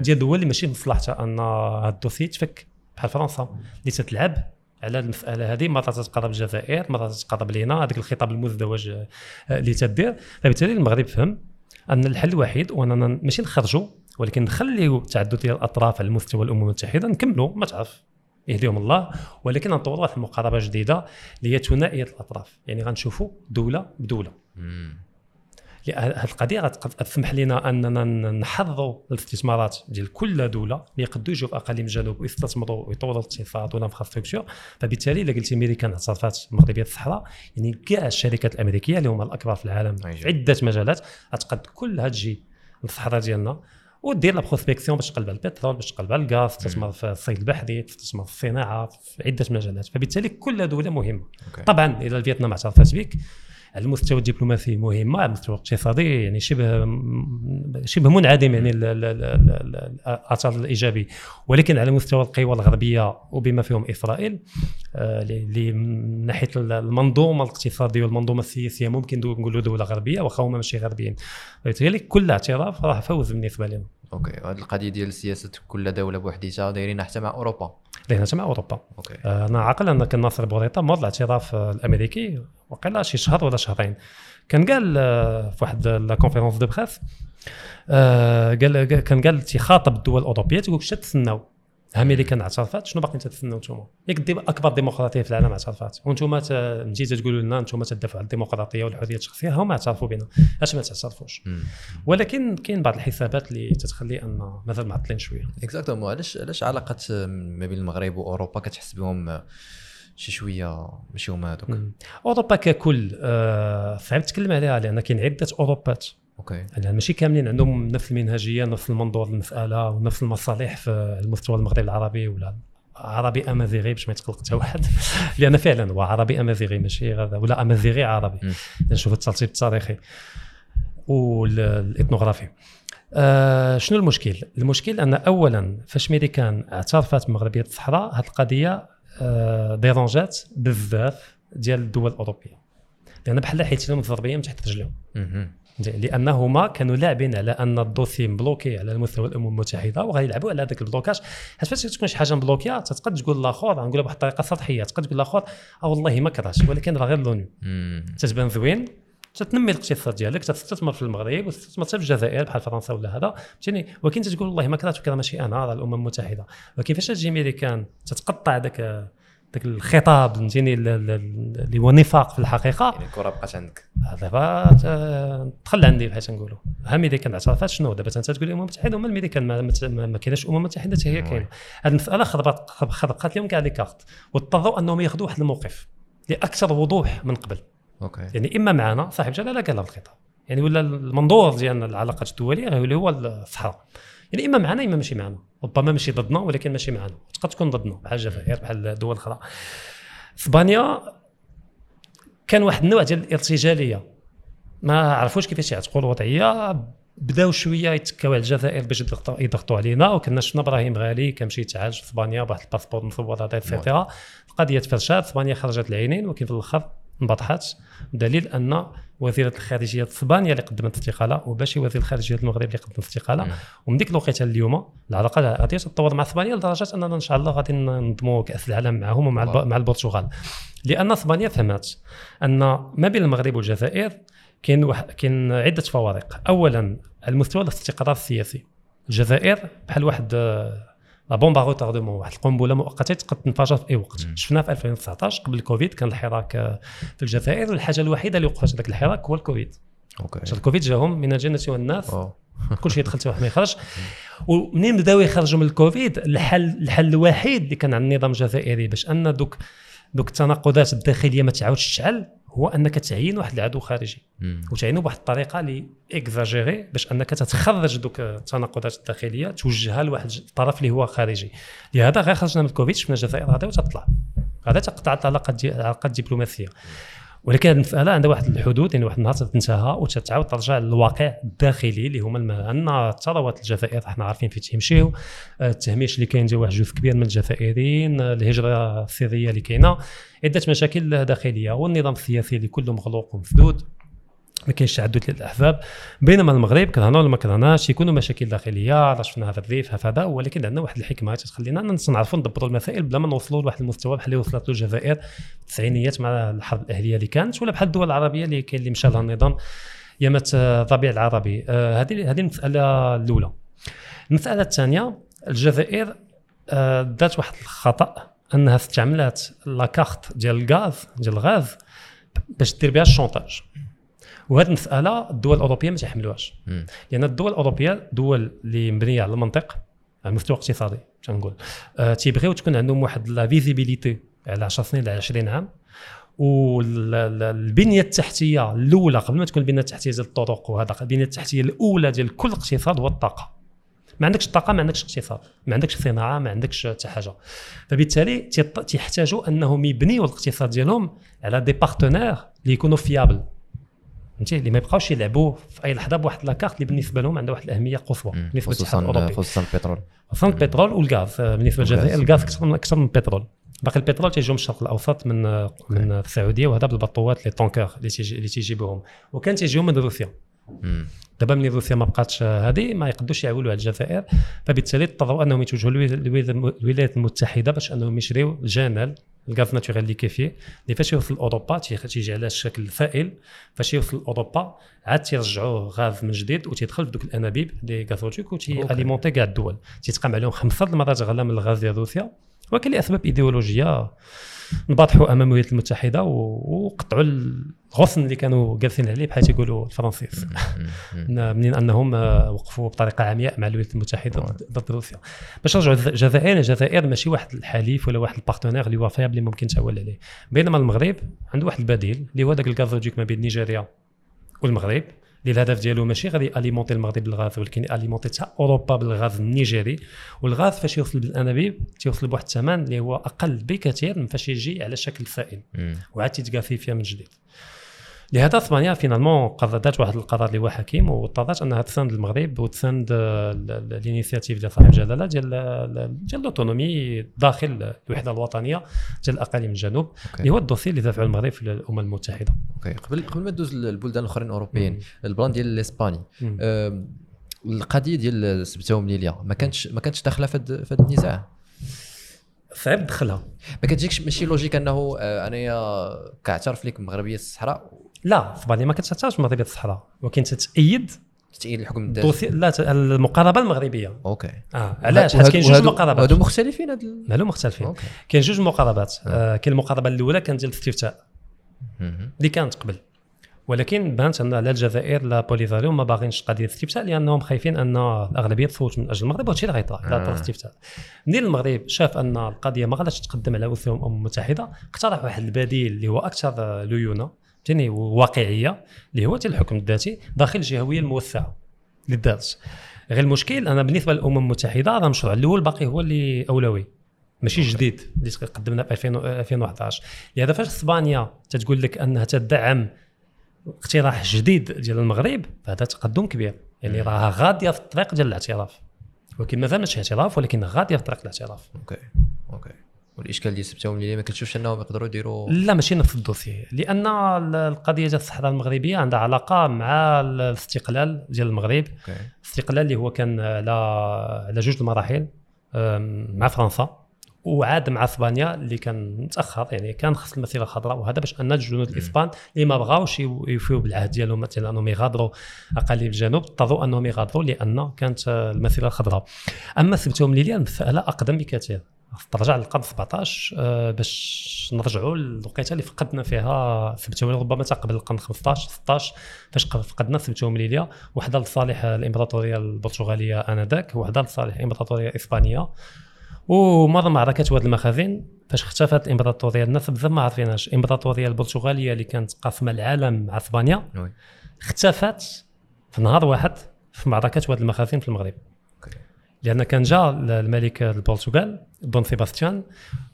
ديال الدول اللي ماشي مصلحتها أن هذا ال dossier يتفك بحال فرنسا اللي تتلعب على المسألة هذه مرات تتقرب الجزائر مرات تتقرب لينا هذاك الخطاب المزدوج آه، اللي تدير. فبالتالي المغرب فهم أن الحل الوحيد هو اننا ماشي نخرجوا ولكن نخليو تعدد الأطراف على مستوى الأمم المتحدة نكملوا ما تعرف. يهديهم الله ولكن نطوروا واحد المقاربه جديدة اللي هي ثنائيه الأطراف. يعني غنشوفوا دولة بدولة. هذه القضية غتسمح لنا أننا نحرروا الاستثمارات ديال كل دولة اللي يقدروا يجوا في أقاليم الجنوب ويستثمروا ويطوروا الاقتصاد وال infrastructure. فبالتالي إلا قلتي امريكان اعترفت المغربيه الصحراء يعني كاع الشركات الأمريكية اللي هما الأكبر في العالم في عدة مجالات غتقد كلها تجي للصحراء ديالنا. ودير la prospection باش تقلب على البترول باش تقلب على الغاز تستثمر في الصيد البحري تستثمر في الصناعة في عدة مجالات. فبالتالي كل دوله مهمة. okay. طبعا إذا فيتنام اعترفت بك على المستوى الدبلوماسي مهمه على المستوى الاقتصادي يعني شبه شبه منعدم يعني الأثر الإيجابي. ولكن على مستوى القوى الغربية وبما فيهم إسرائيل اللي آه، من ناحية المنظومة الاقتصادية والمنظومة السياسية ممكن نقولوا دولة غربية واخا هما ماشي غربيين. فبالتالي كل اعتراف راه فوز بالنسبة لنا. okay هذه القضية ديال سياسة كل دولة بوحديتها دايرينها حتى مع أوروبا. دايرينها حتى مع أوروبا. okay. آه، أنا عاقل ان كان ناصر بوريطة مر الاعتراف الأمريكي وقيلا شي شهر ولا شهرين. كان قال آه، في واحد la conférence de presse قال كان قال تيخاطب الدول الأوروبية تيقول واش تتسناو أمريكا اعترفت شنو باقي تتسناو نتوما؟ ياك أكبر ديمقراطية في العالم اعترفت وأنتم مجيتوا تقولوا لنا أنتم تدافعوا على الديمقراطية والحرية الشخصية هم اعترفوا بنا أش ما تعترفوش؟ ولكن كاين بعض الحسابات اللي تتخلي أن مازال معطلين شوية. exactement علاش علاش علاقة ما بين المغرب وأوروبا كتحس بهم شي شوية ماشي هما هذوك أوروبا ككل آه صعيب تتكلم عليها لأن كاين عدة أوروبات. okay. يعني ماشي كاملين عندهم نفس المنهجية نفس المنظور للمساله ونفس المصالح في المستوى المغرب العربي ولا عربي أمازيغي باش ما يتقلق حتى واحد. لأن فعلا هو عربي أمازيغي ماشي ولا أمازيغي عربي. نشوف الترتيب التاريخي والاثنوغرافي آه شنو المشكل؟ المشكل أن اولا فاش ميريكان اعترفت بمغربية الصحراء هذه القضية آه dérange ات بزاف ديال الدول الأوروبية. لأن بحال حيت لهم الزربية من تحت رجلهم لأنهما كانوا لاعبين على أن ال dossier م bloqué على مستوى الأمم المتحدة وغيلعبوا على هذاك ال blocage. حيت فاش تكون شي حاجة م bloqué ية تقدر تقول لاخر غنقولها بواحد الطريقة سطحية تقدر تقول لاخر آه والله ما كرهش ولكن راه غير l'ONU تتبان زوين تتنمي الاقتصاد ديالك تستثمر في المغرب وتستثمر في الجزائر بحال فرنسا ولا هذا. فهمتني ولكن تقول والله ما كرهت وكذا ماشي أنا راه الأمم المتحدة. ولكن فاش تجي ميريكان تتقطع ذاك ذاك الخطاب فهمتيني اللي هو نفاق في الحقيقة يعني الكرة بقات عندك. دابا دخل عندي بحال تنقولوا ها ميريكان اعترفت شنو؟ دابا أنت تقول الأمم المتحدة هما الميريكان ما, كايناش الامم المتحده حتى هي كاينة. هذه المسألة خربت خرقت لهم كاع les cartes. واضطروا أنهم ياخذوا واحد الموقف لأكثر وضوح من قبل. okay. يعني إما معنا صاحب جلالة قال الخطاب. يعني ولا المنظور ديال العلاقات الدولية غيولي هو الصحراء. يعني إما معنا إما ماشي معنا. ربما ماشي ضدنا ولكن ماشي معنا. تقدر تكون ضدنا بحال الجزائر بحال دول أخرى. إسبانيا كان واحد النوع ديال الارتجالية. ما عرفوش كيفاش يعتقوا الوضعية. بداو شوية يتكاو على الجزائر باش يضغطوا علينا. وكنا شفنا إبراهيم غالي كيمشي يتعالج في إسبانيا بواحد الباسبور مصور هذا القضية تفرشات. إسبانيا خرجت العينين ولكن في الأخر انبطحت دليل أن وزيرة الخارجية اسبانيا اللي قدمت استقالة وباشي وزير الخارجية المغرب اللي قدم استقالة ومن ديك الوقيتة اليوم العلاقة غادي تتطور مع أسبانيا لدرجة أننا إن شاء الله غادي ننظموا كأس العالم معهم ومع مع البرتغال. لأن أسبانيا فهمت أن ما بين المغرب والجزائر كاين وح... كاين عدة فوارق. اولا المستوى الاستقرار السياسي. الجزائر بحال واحد لا بومبا روتاردمون واحد القنبلة مؤقتة تقد تنفجر في أي وقت. شفنا في 2019 قبل الكوفيد كان الحراك في الجزائر. والحاجة الوحيدة اللي وقفت هذاك الحراك هو الكوفيد. okay. الكوفيد جاهم من الجنة والناس. كل شيء دخل واحد ما يخرج ومنين بداو يخرجوا من الكوفيد؟ الحل الحل الوحيد اللي كان على النظام الجزائري باش أن دوك دوك التناقضات الداخلية ما تعاودش تشعل هو أنك تعين واحد العدو خارجي. وتعينه بواحد الطريقة اللي إكزاجيري باش أنك تتخرج دوك التناقضات الداخلية توجهها لواحد الطرف اللي هو خارجي. لهذا غير خرجنا من الكوفيد شفنا الجزائر غادا وتطلع. غادا تقطع العلاقات دي العلاقات الدبلوماسية. ولكن هذه المساله عندها واحد الحدود يعني واحد النهار تنتهى وتتعاود ترجع للواقع الداخلي اللي هما ان الثروات الجزائر إحنا عارفين فين تيمشيو. آه، التهميش اللي كاين ديال واحد جزء كبير من الجزائريين آه، الهجرة السرية اللي كاينة. عدة مشاكل داخلية والنظام السياسي اللي كله مغلوق ومسدود ما كاينش تعدد للاحزاب بينما المغرب كرهنا ولا ما كرهناش يكونوا مشاكل داخلية راه شفنا هذا الريف هذا ولكن عندنا واحد الحكمة تخلينا نعرفوا ندبروا المسائل بلا ما نوصلوا لواحد المستوى بحال اللي وصلت الجزائر التسعينيات مع الحرب الأهلية اللي كانت ولا بحال الدول العربية اللي كاين اللي مشى لها النظام يامت آه، الربيع العربي. آه، هذه هذه المسألة الأولى. المسألة الثانية الجزائر آه، دات واحد الخطأ أنها استعملت لاكارت ديال الغاز ديال الغاز باش دير بها الشونتاج. وهذه المسألة الدول الأوروبية ما تحملوهاش. لأن الدول الأوروبية دول اللي مبنية على المنطق على المستوى الاقتصادي تنقول آه تيبغيو تكون عندهم واحد la visibilité على 10 سنين على 20 عام. والبنيه التحتية الأولى قبل ما تكون البنية التحتية ديال الطرق وهذا البنية التحتية الأولى ديال كل اقتصاد هو الطاقة. ما عندكش الطاقة ما عندكش اقتصاد ما عندكش صناعة ما عندكش حتى حاجة. فبالتالي تيحتاجوا أنهم يبنيوا الاقتصاد ديالهم على des partenaires اللي يكونوا fiables فهمتي؟ اللي ما يبقاوش يلعبوا في أي لحظة بواحد la carte اللي بالنسبة لهم عندها واحد الأهمية قصوى. بالنسبة للاتحاد الأوروبي. خصوصا البترول. خصوصا البترول والغاز. آه، بالنسبة. للجزائر الغاز أكثر من أكثر من البترول. باقي البترول تيجيو من الشرق الأوسط من آه، من السعودية وهذا بالبطوات les tankers اللي تيجي اللي تيجيبوهم. وكان تيجيو من روسيا. دابا ملي روسيا ما بقاتش آه، هذه ما يقدوش يعولوا على الجزائر. فبالتالي اضطروا أنهم يتوجهوا للولايات- المتحدة باش أنهم يشريو ال GNL ال gaz naturel liquéfié اللي فاش يوصل اوروبا تي- تيجي على شكل سائل فاش يوصل اوروبا عاد تيرجعوه غاز من جديد وتيدخل في دوك الأنابيب les gazoducs وتي alimenter كاع الدول. تيتقام عليهم خمسة المرات غلا من الغاز ديال روسيا. ولكن لاسباب إيديولوجية انبطحوا أمام الولايات المتحدة وقطعوا الغصن اللي كانوا جالسين عليه بحال تيقولوا الفرنسيس. منين أنهم آه، وقفوا بطريقة عمياء مع الولايات المتحدة ضد- روسيا. باش نرجعوا للجزائر الجزائر ماشي واحد الحليف ولا واحد ال partenaire اللي هو fiable اللي ممكن تعول عليه. بينما المغرب عنده واحد البديل اللي هو ذاك ال gazoduc ما بين نيجيريا والمغرب. اللي الهدف ديالو ماشي غادي alimenter المغرب بالغاز ولكن alimenter حتى أوروبا بالغاز النيجيري. والغاز فاش يوصل بالانابيب تيوصل بواحد الثمن اللي هو أقل بكثير من فاش يجي على شكل سائل. وعاد تيت gazéifié من جديد. لهذا أسبانيا finalement قررت واحد القرار اللي هو حكيم واضطرت أنها تساند المغرب وتساند آه، ال- ال- ال initiative ديال صاحب جلاله ديال ال- ديال ال autonomie داخل الوحدة الوطنية ديال الأقاليم الجنوب. اللي هو ال dossier اللي دفعه المغرب في الأمم المتحدة. OK. قبل قبل ما ندوز للبلدان الأخرين الأوروبيين. البلان ديال الاسباني القضية ديال سبتة ومليليا ما كانتش ما كانتش داخلة في هاد النزاع؟ صعيب دخلها. ما كتجيكش ماشي logique أنه آه، أنايا كاعترف لك مغربية الصحراء لا اسبانيا ما كتعترفش مغربيه الصحراء ولكن تتأيد تأييد الحكم الذاتي donc c'est la المقاربة المغربية. OK. آه علاش؟ حيت كاين جوج مقاربات. هادو مختلفين هاد مالو مختلفين. كاين جوج مقاربات. آه. كاين المقاربة الأولى كانت ديال الاستفتاء. اللي كانت قبل. ولكن بانت أن لا الجزائر لا بوليفاريو ما باغينش قضية الاستفتاء لأنهم خايفين أن الأغلبية تصوت من أجل المغرب وهادشي اللي غيطرا اذا طرا آه. الاستفتاء. منين المغرب شاف أن القضية ما غاديش تقدم على مستوى الامم المتحده اقترح واحد البديل اللي هو أكثر ليونة. فهمتني وواقعيه اللي هو حتى الحكم الذاتي داخل الجهويه الموسعه اللي دارت غير المشكل أنا بالنسبة للأمم المتحدة هذا المشروع الأول باقي هو اللي أولوي ماشي جديد اللي قدمنا في 2011 لهذا فاش إسبانيا تتقول لك أنها تدعم اقتراح جديد ديال المغرب فهذا تقدم كبير. يعني راها غادية في الطريق ديال الاعتراف. ولكن مازال ماشي اعتراف ولكن غادية في طريق الاعتراف. OK. OK. والإشكال اللي سبتة ومليلية ما كتشوفش أنهم يقدروا يديروا لا ماشي نفس ال dossier. لأن القضية ديال الصحراء المغربية عندها علاقة مع الاستقلال ديال المغرب. الاستقلال اللي هو كان على على جوج المراحل مع فرنسا وعاد مع أسبانيا اللي كان متأخر يعني كان خص المسيرة الخضراء وهذا باش أن الجنود الإسبان اللي ما بغاوش يوفيو بالعهد ديالهم مثلا أنهم يغادروا أقاليم الجنوب اضطروا أنهم يغادروا لأن كانت المسيرة الخضراء. أما سبتهم ليليا المساله أقدم بكثير. ترجع للقرن 17 آه، باش نرجعوا للوقيته اللي فقدنا فيها سبتهم ربما قبل القرن 15 16 فاش فقدنا سبتهم ليليا وحده لصالح الامبراطوريه البرتغاليه آنذاك وحده لصالح الامبراطوريه الاسبانيه ومر معركه واد المخازن فاش اختفت الامبراطوريه الناس بزاف ما عارفينهاش الامبراطوريه البرتغالية اللي كانت قاسمة العالم مع إسبانيا اختفت في نهار واحد في معركه واد المخازن في المغرب. لأن كان جا الملك البرتغال دون سيباستيان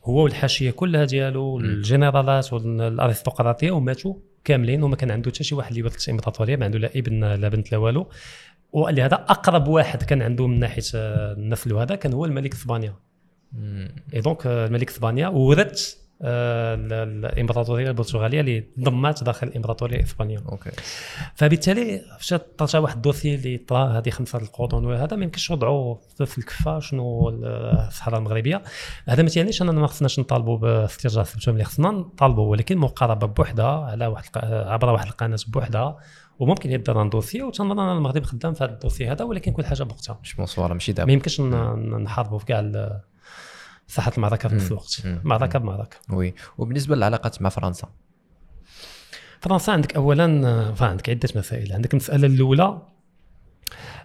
هو والحاشية كلها ديالو الجنرالات والأرستقراطية وماتوا كاملين وما كان عنده حتى شي واحد اللي يورث الامبراطوريه ما عنده لا ابن لا بنت لا والو. ولهذا أقرب واحد كان عنده من ناحية النسل وهذا كان هو الملك اسبانيا et donc الملك اسبانيا ورث الامبراطورية البرتغالية اللي ضمات داخل الامبراطورية الاسبانيه OK. فبالتالي فاش واحد ال dossier اللي طرا هذه خمسة القرون وهذا ما يمكنش نوضعوا في الكفة شنو الصحراء المغربية. هذا ما تيعنيش أننا ما خصناش نطالبوا باسترجاع سبتة ومليلية خصنا نطالبوا ولكن مقاربة بوحدها على واحد عبر واحد القناة بوحدها وممكن يدير ان دوسي وتنظن ان المغرب خدام في هذا الدوسي هذا ولكن كل حاجة بوقتها. مش مصوره ماشي دابا. ما يمكنش نحاربوا في كاع ساحه المعركه في نفس الوقت معركه بمعركه وي. وبالنسبة للعلاقات مع فرنسا؟ فرنسا عندك اولا عندك عدة مسائل. عندك المسألة الأولى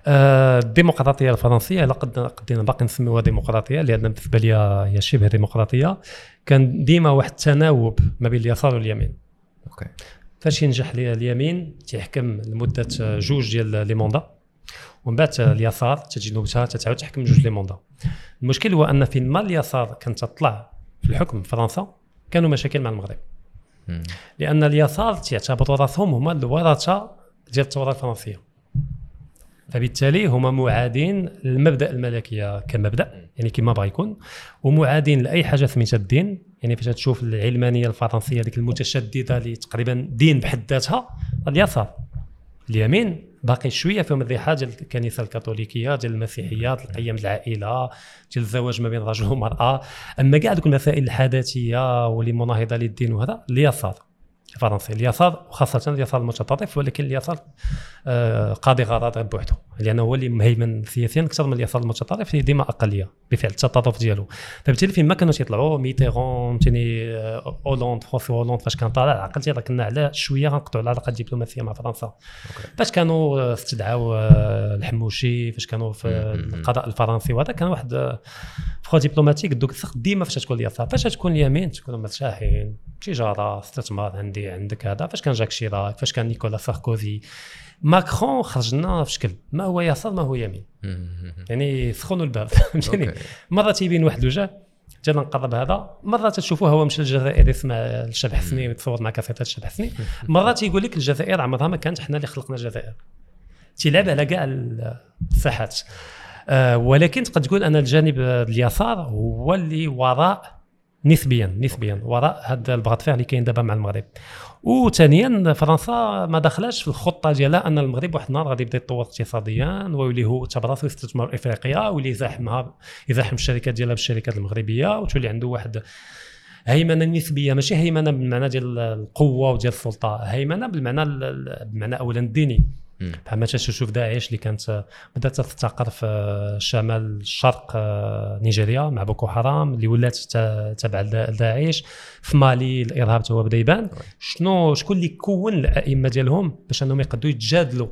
آه، الديمقراطية الفرنسية. الا قدينا باقي نسميوها ديمقراطية لأن بالنسبة لي هي شبه ديمقراطية. كان ديما واحد التناوب ما بين اليسار واليمين. OK. فاش ينجح اليمين؟ تيحكم لمدة جوج ديال les mandats. ومن بعد اليسار تجي نوبتها تتعاود تحكم جوج les mandats. المشكل هو أن فين ما اليسار كان تطلع في الحكم في فرنسا كانوا مشاكل مع المغرب. لأن اليسار تعتبروا راسهم هما الورثه ديال الثورة الفرنسية. فبالتالي هما معادين للمبدأ الملكيه كمبدأ يعني كما بغى يكون ومعادين لأي حاجة سميتها الدين. يعني فاش تشوف العلمانية الفرنسية ديك المتشددة اللي تقريبا دين بحد ذاتها اليسار. اليمين باقي شوية فيهم الريحه ديال الكنيسة الكاثوليكية ديال المسيحيه ديال القيم العائلة ديال الزواج ما بين رجل ومرأة. أما كاع دوك المسائل الحداثية واللي مناهضه للدين وهذا اليسار الفرنسي اليسار وخاصة اليسار المتطرف ولكن اليسار آه قاضي غرض بوحده. لأنه هو اللي مهيمن سياسيا أكثر من اليسار المتطرف اللي ديما أقلية بفعل التطرف ديالو. فبالتالي فين ما كانوا تيطلعوا ميتيرون فهمتيني هولاند فرانسوا هولاند فاش كان طالع عقلتي راه كنا على شوية غنقطعوا العلاقه الدبلوماسية مع فرنسا. فاش كانوا استدعوا آه، الحموشي فاش كانوا في القضاء الفرنسي وهذا كان واحد froid diplomatique donc ديما فاش تكون اليسار فاش تكون اليمين تكونوا مرتاحين تجارة استثمار عندي عندك هذا. فاش كان جاك شيراك فاش كان نيكولا ساركوزي. ماكرون خرج لنا في شكل ما هو يسار ما هو يمين يعني سخونوا الباب فهمتني مره تيبين واحد الوجه جانا نقرب هذا مرات تشوفوه هو مشى للجزائر يسمع الشاب حسني ويتصور مع كاسيتات الشاب حسني مرات يقول لك الجزائر عمرها ما كانت حنا اللي خلقنا الجزائر تيلعب على كاع الساحات آه ولكن تقدر تقول ان الجانب اليسار هو اللي وراء نسبيا نسبيا وراء هذا البغاط فير اللي كاين دابا مع المغرب وثانيا فرنسا ما دخلاش في الخطة ديالها أن المغرب واحد النهار غادي يبدأ يتطور اقتصاديا ويولي هو تبراسو استثمار افريقيا ويولي يزاحمها يزاحم الشركات ديالها بالشركات المغربية وتولي عنده واحد هيمنة نسبية ماشي هيمنة بالمعنى ديال القوة وديال السلطة هيمنة بالمعنى بالمعنى اولا الديني. بحال مثلا تشوف داعش اللي كانت بدات تستقر في شمال الشرق آه، نيجيريا مع بوكو حرام اللي ولات تابعه لداعش في مالي الإرهاب تو بدأ يبان. شنو شكون اللي كون الأئمة ديالهم باش أنهم يقدروا يتجادلوا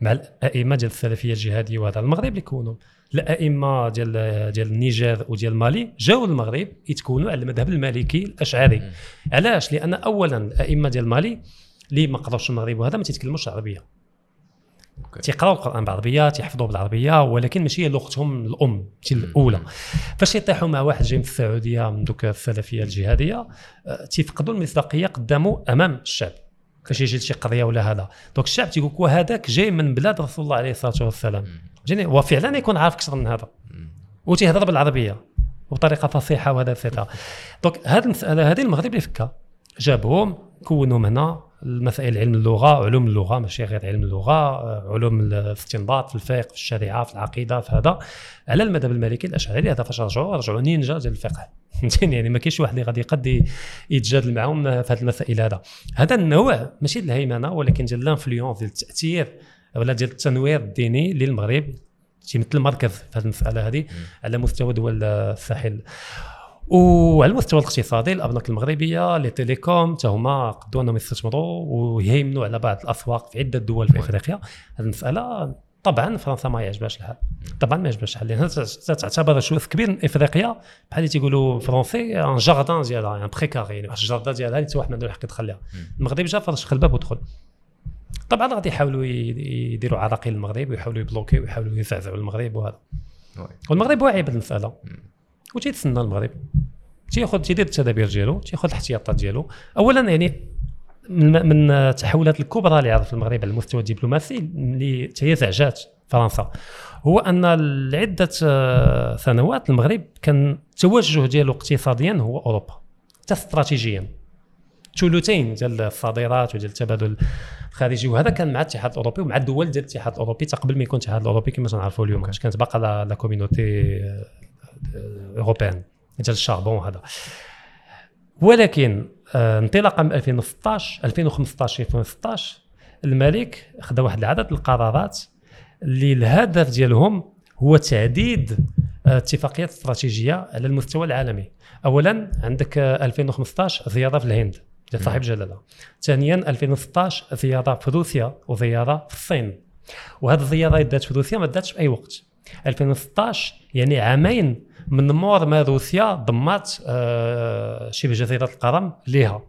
مع الأئمة ديال السلفية الجهادية وهذا؟ المغرب اللي كونوا. الأئمة ديال ديال النيجر وديال مالي جاوا للمغرب يتكونوا على المذهب المالكي الأشعري. علاش؟ لأن اولا الأئمة ديال مالي اللي ما قراوش المغرب وهذا ما تيتكلموش العربيه OK. تيقراو القرآن بالعربية تيحفظوا بالعربية ولكن ماشي هي لغتهم الأم ماشي الأولى. فاش يطيحوا مع واحد جاي من السعودية من دوك السلفية الجهادية آه، تيفقدوا المصداقية قدامه أمام الشعب. فاش يجي لشي قضية ولا هذا. donc الشعب تيقول لك وهذاك جاي من بلاد رسول الله عليه الصلاة والسلام. جيني وفعلا يكون عارف أكثر من هذا. وتيهضر بالعربية وبطريقه فصيحة وهذا c'est-à-dire donc هذه المساله هذه المغرب اللي فكها جابهم كونهم هنا. المسائل علم اللغة علوم اللغة ماشي غير علم اللغة آه، علوم الاستنباط في الفقه في الشريعة في العقيدة في هذا. على المذهب المالكي الأشعري هذا فاش رجعوا؟ رجعوا نينجا ديال الفقه. فهمتيني؟ يعني ما كاينش واحد اللي غادي يقد يتجادل معهم في هذه المسائل هذا. هذا النوع ماشي ديال الهيمنة ولكن ديال ال influence ديال التأثير ولا ديال التنوير الديني للمغرب تيمثل مركز في هذه المسألة هذه على مستوى دول الساحل. وعلى المستوى الاقتصادي الأبناك المغربية les télécoms حتى هما قدوا أنهم يستثمروا ويهيمنوا على بعض الأسواق في عدة دول في إفريقيا. هذه المسألة طبعا فرنسا ما يعجبهاش الحال. طبعا ما يعجبهاش الحال لأن تعتبر جزء كبير من إفريقيا. بحال اللي تيقولوا français un jardin ديالها يعني pré carré يعني واحد ال jardin ديالها اللي حتى واحد ما عنده الحق يدخل لها المغرب جا فرش الباب ودخل طبعا غادي يحاولوا يديروا عراقيل المغرب ويحاولوا يbloquer ويحاولوا يزعزعوا المغرب وهذا. والمغرب واعي بهذه المساله وتيتسنى المغرب. تياخذ تيدير التدابير ديالو تياخذ الاحتياطات ديالو. اولا يعني من التحولات الكبرى اللي عرف المغرب على المستوى الدبلوماسي اللي هي زعجات فرنسا. هو أن لعدة آه، سنوات المغرب كان التوجه ديالو اقتصاديا هو أوروبا حتى استراتيجيا. ثلثين ديال الصادرات وديال التبادل الخارجي وهذا كان مع الاتحاد الأوروبي ومع الدول ديال الاتحاد الأوروبي حتى قبل ما يكون الاتحاد الأوروبي كما تنعرفوا اليوم كانت باقا la communauté européenne ديال ال charbon هذا. ولكن آه، انطلاقا من 2016 2015 2016 الملك خدا واحد العدد القرارات اللي الهدف ديالهم هو تعديد آه، اتفاقيات استراتيجية على المستوى العالمي. اولا عندك آه، 2015 زيارة في الهند ديال صاحب جلالة. ثانيا 2016 زيارة في روسيا وزيارة في الصين. وهذه الزيارة اللي دات في روسيا ما داتش في أي وقت. 2016 يعني عامين من مور ما روسيا ضمات آه، شبه جزيره القرم ليها.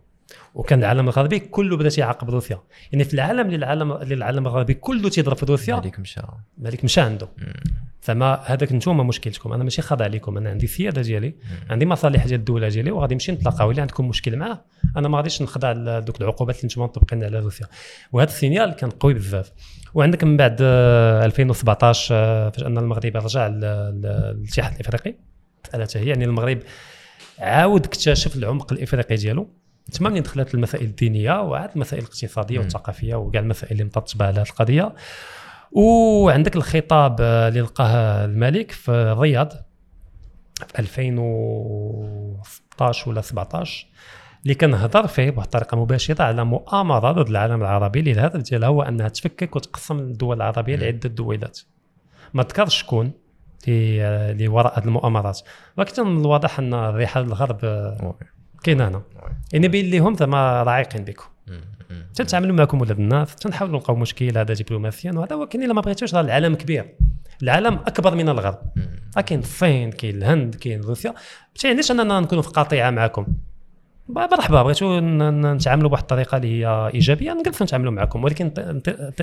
وكان العالم الغربي كله بدأ تيعاقب روسيا يعني في العالم اللي العالم اللي العالم الغربي كله تيضرب في روسيا هذيك مشى. مالك مشى عنده. فما هذاك نتوما مشكلتكم. أنا ماشي خاضع عليكم أنا عندي السياده ديالي عندي مصالح ديال الدولة ديالي وغادي نمشي نتلاقاو. اللي عندكم مشكل معاه أنا ما غاديش نخضع لدوك العقوبات اللي نتوما مطبقين على روسيا وهذا السينيال كان قوي بزاف. وعندك من بعد آه، 2017 آه، فاش أن المغرب رجع للاتحاد الإفريقي مساله هي يعني المغرب عاود اكتشف العمق الإفريقي ديالو. تما منين دخلت المسائل الدينية وعاد المسائل الاقتصادية والثقافية وكاع المسائل اللي مترتبه على هذه القضية. وعندك الخطاب اللي لقاه الملك في الرياض في 2016 ولا 17 اللي كان هضر فيه بواحد الطريقة مباشرة على مؤامرة ضد العالم العربي اللي الهدف ديالها هو أنها تفكك وتقسم الدول العربية لعدة دويلات ما ذكرش شكون اللي وراء هذه المؤامرات. ولكن من الواضح أن الرحال الغرب كاينة هنا. يعني بين لهم زعما راعيقين بكم. تنتعاملوا معكم ولاد الناس تنحاولوا نلقاو مشكل هذا دبلوماسيا. وهذا ولكن إلا ما بغيتوش راه العالم كبير. العالم أكبر من الغرب. راه كاين الصين كاين الهند كاين روسيا. ما تعنيش أننا نكونوا في قطيعة معكم؟ مرحبا ن- نتعاملوا بواحد الطريقة اللي هي إيجابية؟ نجلسوا نتعاملوا معكم. ولكن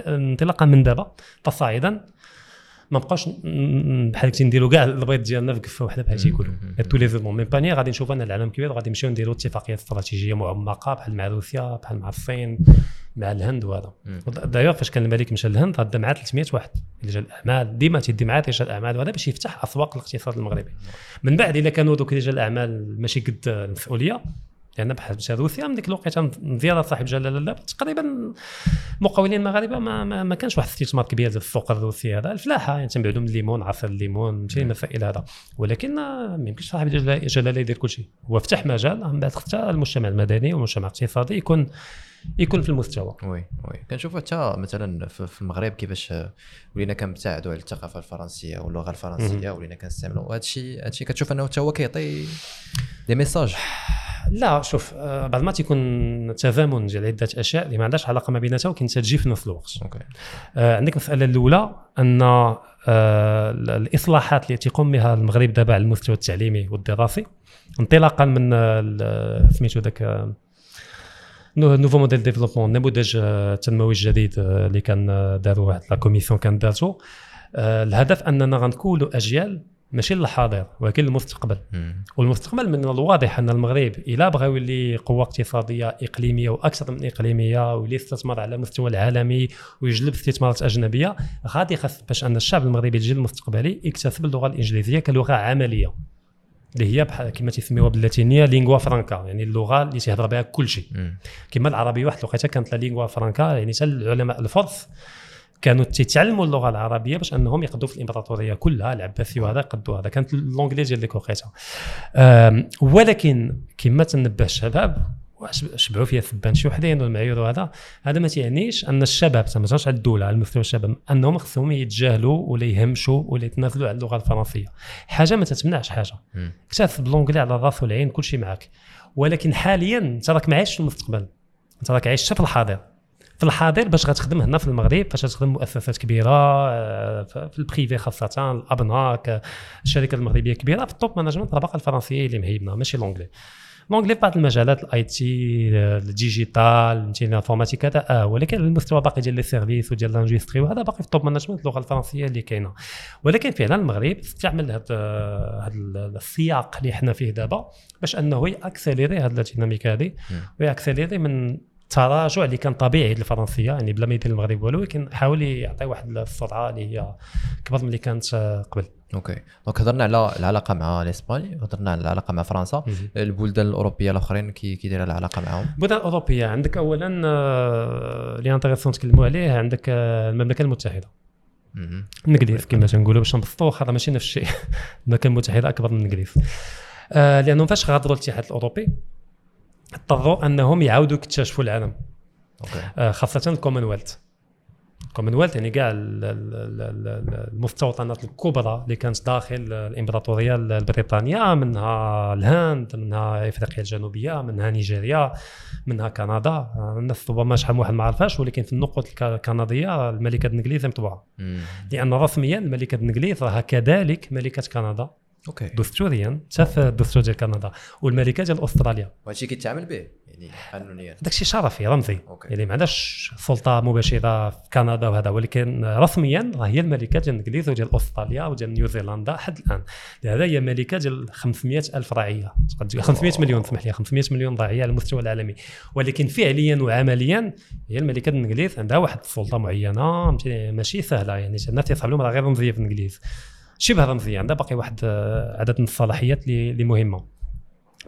انطلاقا من دابا تصاعدا. ما ن- بحال كنتي نديروا كاع البيض ديالنا في كفه وحده بحال تيقولوا tous les œufs dans le même panier غادي نشوفوا ان العالم كبير وغادي نمشيو نديروا اتفاقيات استراتيجية معمقه بحال مع روسيا بحال مع الصين مع الهند وهذا. دايوغ فاش كان الملك مشى للهند هدا معاه 300 واحد. رجال الأعمال. ديما تيدي معاه رجال الأعمال وهذا باش يفتح أسواق الاقتصاد المغربي. من بعد اذا كانوا دوك رجال الأعمال ماشي قد المسؤولية لأن بحال روسيا من ديك الوقيتة زياره صاحب جلاله لا تقريبا مقاولين المغاربه ما, ما, ما كانش واحد الاستثمار كبير ديال السوق الروسي هذا الفلاحة يعني تنبعدوا من الليمون عصير الليمون ماشي المسائل هذا. ولكن ما يمكنش صاحب جلاله جلالة يدير كل شيء هو فتح مجال من بعد حتى المجتمع المدني والمجتمع الاقتصادي يكون يكون في المستوى. oui oui. كنشوفوا حتى مثلا في المغرب كيفاش ولينا كنبتعدوا على الثقافة الفرنسية واللغة الفرنسية ولينا كنستعملوا وهذا الشيء هذا الشيء كتشوف أنه حتى هو كيعطي des messages لا شوف آه، بعض ما تيكون تزامن ديال عدة أشياء اللي ما عندهاش علاقة ما بيناتها ولكن تجي في نفس الوقت. OK. آه، عندك المساله الأولى أن آه، ال- الإصلاحات اللي تيقوم بها المغرب دابا على المستوى التعليمي والدراسي انطلاقا من آه، سميتو ذاك nouveau modèle développement نموذج آه، تنموي جديد آه، اللي كان آه، داروا واحد la commission كان دارتو الهدف أننا غنكونوا أجيال ماشي للحاضر ولكن للمستقبل. والمستقبل من الواضح أن المغرب إلا بغى يولي قوة اقتصادية إقليمية وأكثر من إقليمية ويولي يستثمر على المستوى العالمي ويجلب استثمارات أجنبية غادي خاص باش أن الشعب المغربي الجيل المستقبلي يكتسب اللغة الإنجليزية كلغة عملية. اللي هي بحال كما تيسميوها باللاتينية لينغوا فرانكا يعني اللغة اللي تيهضر بها كل شيء مم. كما العربيه واحد الوقيتة كانت لا لينغوا فرانكا يعني حتى العلماء الفرس كانوا تيتعلموا اللغة العربية باش أنهم يقضوا في الإمبراطورية كلها العباسي وهذا يقضوا هذا. كانت اللونجلي ديال ديك الوقيته ولكن كما تنبه الشباب شبعوا فيها ثبان شي وحدين والمعايير وهذا. هذا ما تيعنيش أن الشباب ما تهضرش على الدولة على مستوى الشباب أنهم خصهم يتجاهلوا ولا يهمشوا ولا يتنازلوا على اللغة الفرنسية. حاجة ما تتمنعش حاجة. اكتسب بالونجلي على الراس والعين كل شيء معك ولكن حاليا أنت راك ما عايش في المستقبل. أنت راك عايش في الحاضر. في الحاضر باش غتخدم هنا في المغرب باش غتخدم مؤسسات كبيرة آه، في ال privé خاصة الأبناك الشركات المغربية الكبيره في ال top management راه باقا الفرنسية اللي مهيمنة ماشي l'anglais. l'anglais في بعض المجالات ال IT ال digital فهمتي ال informatique هذا آه ولكن على المستوى باقي ديال les services وديال l'industrie وهذا باقي في ال top management اللغة الفرنسية اللي كاينة ولكن فعلا المغرب استعمل هذا هذا السياق اللي حنا فيه دابا باش أنه ي accélérer هذه ال dynamique هذه. وي accélérer من التراجع اللي كان طبيعي للفرنسيه يعني بلا ما يدير المغرب والو ولكن حاول يعطي واحد السرعه اللي هي اكبر من اللي كانت قبل. OK. donc هضرنا على العلاقة مع الإسباني هضرنا على العلاقة مع فرنسا. البلدان الأوروبية الأخرين كي كي دايره العلاقة معهم البلدان الاوروبيه عندك اولا آه، اللي intéressant نتكلموا عليه عندك آه، المملكة المتحدة. الإنجليز كما تنقولوا باش نبسطوا واخا راه ماشي نفس الشيء. المملكة المتحدة أكبر من الإنجليز. آه لأنهم فاش غادروا الاتحاد الأوروبي اضطروا أنهم يعاودوا يكتشفوا العالم. OK. آه، خاصة الكومنولث الكومنولث يعني كاع ال- ال- ال- ال- المستوطنات الكبرى اللي كانت داخل الإمبراطورية البريطانية منها الهند منها إفريقيا الجنوبية منها نيجيريا منها كندا. آه، الناس ربما شحال من واحد ما عرفاش ولكن في النقود الك- الكندية الملكة الانجليز مطبوعة. لأن رسميا الملكة الانجليز راها كذلك ملكة كندا. OK. دستوريا في الدستور ديال كندا والملكة ديال أستراليا. وهادشي كيتعامل به يعني قانونيا. داكشي شرفي رمزي. OK. يعني ما عندهاش سلطة مباشرة في كندا وهذا ولكن رسميا راه هي الملكة ديال الانجليز وديال أستراليا وديال نيوزيلندا حد الآن. لهذا هي ملكة ديال 500 ألف تقول 500 مليون سمح لي 500 مليون رعية على المستوى العالمي. ولكن فعليا وعمليا هي الملكة ديال الإنجليز عندها واحد السلطة معينة ماشي سهلة يعني الناس يصحاب لهم راه غير رمزية في الإنجليز. شبه رمزية عندها باقي واحد آه، عدد من الصلاحيات اللي مهمه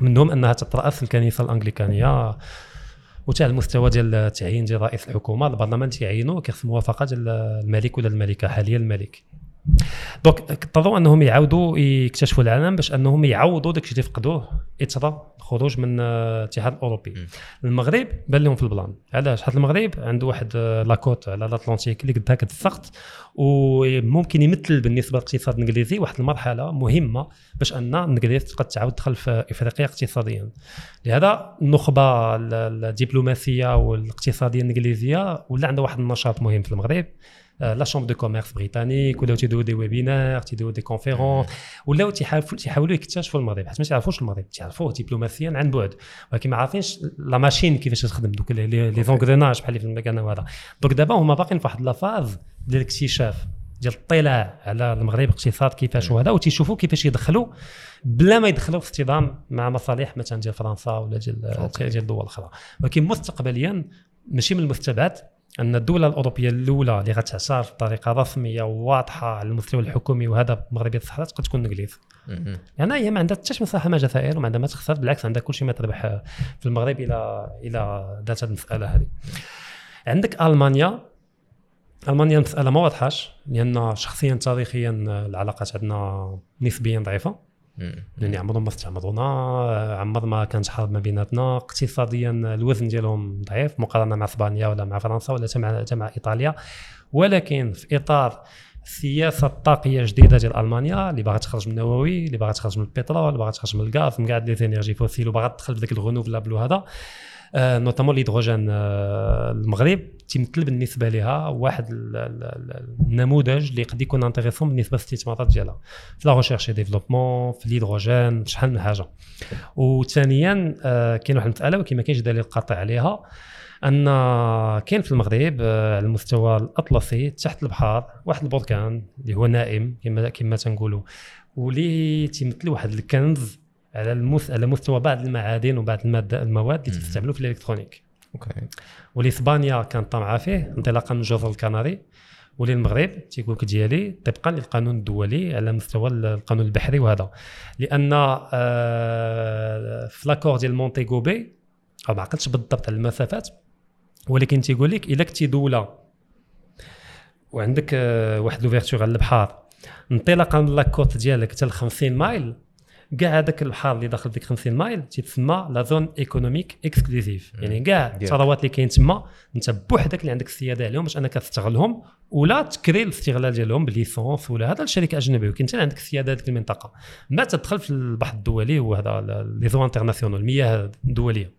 منهم أنها تترأس الكنيسة الأنجليكانية وتا على المستوى ديال التعيين ديال رئيس الحكومة. البرلمان تيعينوا كيخص موافقة ديال الملك ولا الملكة حاليا الملك. donc اضطروا أنهم يعاودوا يكتشفوا العالم باش أنهم يعوضوا داكشي اللي فقدوه اثر الخروج من آه، الاتحاد الأوروبي. المغرب بان لهم في ال plan. علاش؟ حيت المغرب عنده واحد آه، la côte على الاطلنطيك اللي قدها كتسقط وممكن يمثل بالنسبة للاقتصاد الإنجليزي واحد المرحلة مهمة باش أن الإنجليز تقدر تعاود تدخل في إفريقيا اقتصاديا. لهذا النخبة ال- الدبلوماسية والإقتصادية الإنجليزية ولا عندها واحد النشاط مهم في المغرب؟ la chambre de commerce britannique ولاو تيديروا des webinaires تيديروا des conférences ولاو تيحاولوا يكتشفوا المغرب حيت ما تعرفوش المغرب تعرفوه دبلوماسيا عن بعد ولكن ما عارفينش la machine كيفاش تخدم دوك les- engrenages بحال اللي في المكان وهذا donc دابا هما باقيين في واحد la phase ديال الاكتشاف ديال الاطلاع على المغرب اقتصاد كيفاش وهذا وتيشوفوا كيفاش يدخلوا بلا ما يدخلوا في اصطدام مع مصالح مثلا ديال فرنسا ولا ديال. ديال دول أخرى ولكن مستقبليا ماشي من المستبعد أن الدولة الأوروبية الأولى اللي غتعترف بطريقة رسمية وواضحة على المستوى الحكومي وهذا بمغربية الصحراء تقد تكون الانجليز مم. يعني هي ما عندها حتى شي مساحه ما جزائر وما عندها ما تخسر بالعكس عندها كل شيء ما تربح في المغرب إلى إلى ذات المسألة هذه. عندك ألمانيا. ألمانيا المسألة ما واضحاش لأن شخصيا تاريخيا العلاقات عندنا نسبيا ضعيفة. يعني عمرهم ما استعمرونا عمر ما كانت حرب ما بيناتنا. اقتصاديا الوزن ديالهم ضعيف مقارنة مع أسبانيا ولا مع فرنسا ولا مع مع إيطاليا. ولكن في إطار سياسة طاقية جديده ديال ألمانيا اللي باغا تخرج من النووي اللي باغا تخرج من البترول اللي باغا تخرج من الغاز من كاع les énergies fossiles وباغا تدخل في ذاك ال renouvelable وهذا آه notamment الهيدروجين آه المغرب. تيمثل بالنسبة لها واحد ال- ال- ال- النموذج اللي قد يكون intéressant بالنسبة للاستثمارات ديالها في la recherche développement في الهيدروجين شحال من حاجة. وثانيا آه كاين واحد المسألة ولكن كاينش دليل قاطع عليها أن كاين في المغرب آه، على المستوى الأطلسي تحت البحر واحد البركان اللي هو نائم كما كما تنقولوا. واللي تيمثل واحد الكنز على المس... على مستوى بعض المعادن وبعض الماده المواد اللي. تستعملوا في ال électronique. OK. واللي إسبانيا كانت طامعه فيه انطلاقا من الجزر الكناري. واللي المغرب تيقول لك ديالي طبقا للقانون الدولي على مستوى القانون البحري وهذا. لأن آه، في l'accord ديال Montego Bay أو ما عقلتش بالضبط على المسافات ولكن تيقول لك إلا كنتي دولة وعندك آه، واحد l'ouverture على البحر انطلاقا من la côte ديالك حتى ل 50 mile كاع هذاك البحر اللي داخل فيك 50 mile تيتسمى la zone économique exclusive يعني كاع. الثروات اللي كاين تما أنت بوحدك اللي عندك السيادة عليهم باش أنك تستغلهم ولا تكري الاستغلال ديالهم بال licence ولا هذا الشركة أجنبية ولكن انت عندك السيادة هذيك المنطقة ما تدخل في البحر الدولي وهذا les zones internationales المياه الدولية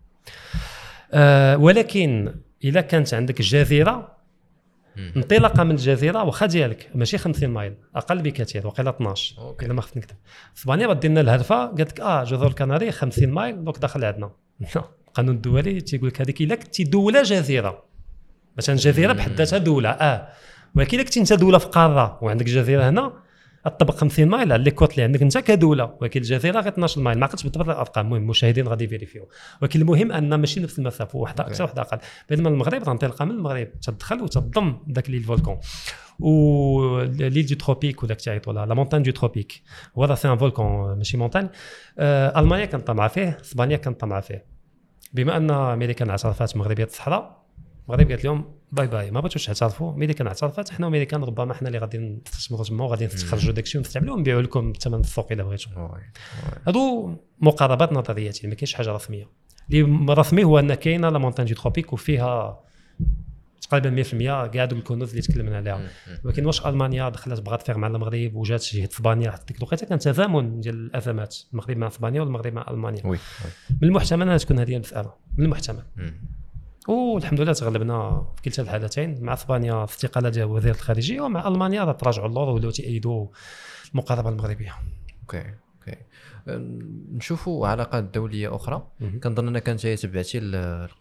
آه ولكن اذا كانت عندك جزيرة. انطلاقا من الجزيرة واخا ديالك ماشي 50 مايل أقل بكثير وقيله 12 OK. إلا ما خفت نكذب. اسبانيا غدير لنا الهضرة قالت لك آه جزر الكناري 50 مايل donc داخل عندنا. القانون الدولي تيقول لك هذيك إلا كنتي دولة جزيرة. مثلا جزيرة بحد ذاتها دولة آه. ولكن إلا كنتي أنت دولة في قارة وعندك جزيرة هنا تطبق 50 مايل على les côtes اللي عندك انت كدولة. ولكن الجزيرة غير 12 مايل ما عقلتش بالضبط الأرقام. المهم المشاهدين غادي يفيريفيو. ولكن المهم أن ماشي نفس المسافة واحدة أكثر واحدة أقل. بينما المغرب غنطلقها من المغرب تدخل وتضم ذاك l'île volcan. و l'île de Tropic ولا كتعيط ولا la montagne de Tropic. هو راه c'est un volcan ماشي montagne. آه ألمانيا كانت طامعه فيه إسبانيا كانت طامعه فيه. بما أن أمريكا اعترفت مغربية الصحراء المغرب قالت لهم باي باي. ما بغيتوش تعترفوا. أمريكا اعترفت حنا امريكان ربما حنا اللي غادي نستثمروا تما وغادي نستخرجوا داكشي ونستعملوه ونبيعوا لكم بثمن السوق الا بغيتوا. هادو مقاربات نظريات ما كاينش حاجة رسمية. اللي رسمي هو أن كاينة la montagne de Tropic وفيها تقريبا 100% كاع دوك الكنوز اللي تكلمنا عليها. ولكن واش ألمانيا دخلت بغات تفير مع المغرب وجات جهه أسبانيا حتى ديك الوقيته كان تزامن ديال الأزمات. المغرب مع أسبانيا والمغرب مع ألمانيا. oui oui. من المحتمل أنها تكون هذه المساله من المحتمل. والحمد لله تغلبنا في كلتا الحالتين مع اسبانيا استقاله ديال وزير الخارجية ومع ألمانيا راه تراجعوا اللور ولاو تأيدوا المقاربة المغربية. OK OK. نشوفوا علاقات دولية أخرى. كنظن انك انت تبعتي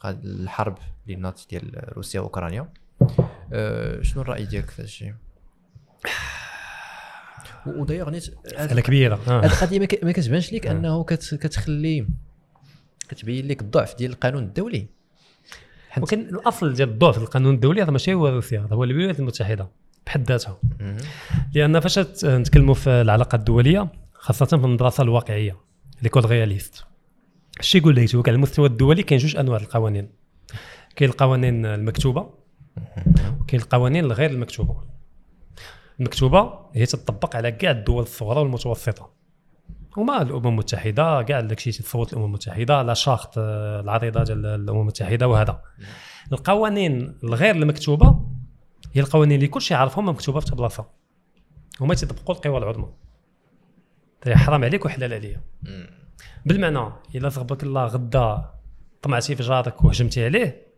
الحرب اللي ناضت ديال روسيا وأوكرانيا. أه، شنو الرأي ديالك في هذا الشيء؟ ودايوغ نيت مساله كبيرة. هذه آه. القضية ما كتبانش لك آه. أنه كت- كتخلي كتبين لك الضعف ديال القانون الدولي. ولكن الأصل ديال الضعف القانون الدولي هذا ماشي هو روسيا هذا هو الولايات المتحدة بحد ذاتها. لأن فاش نتكلموا في العلاقات الدولية خاصة في الدراسه الواقعية ليكول رياليست الشيء يقول لك على المستوى الدولي كاين جوج أنواع القوانين. كاين القوانين المكتوبة وكاين القوانين الغير المكتوبة. المكتوبة هي تطبق على كاع الدول الصغرى والمتوسطة. وما الأمم المتحدة كاع داكشي تصوت الأمم المتحدة la charte آه، العريضة ديال الأمم المتحدة وهذا. القوانين الغير المكتوبة هي القوانين اللي كلشي عارفهم مكتوبة في بلاصة. هما تيطبقوا القوى العظمى. حرام عليك وحلال عليا. بالمعنى إلا ضربك الله غدا طمعتي في جارك وهجمتي عليه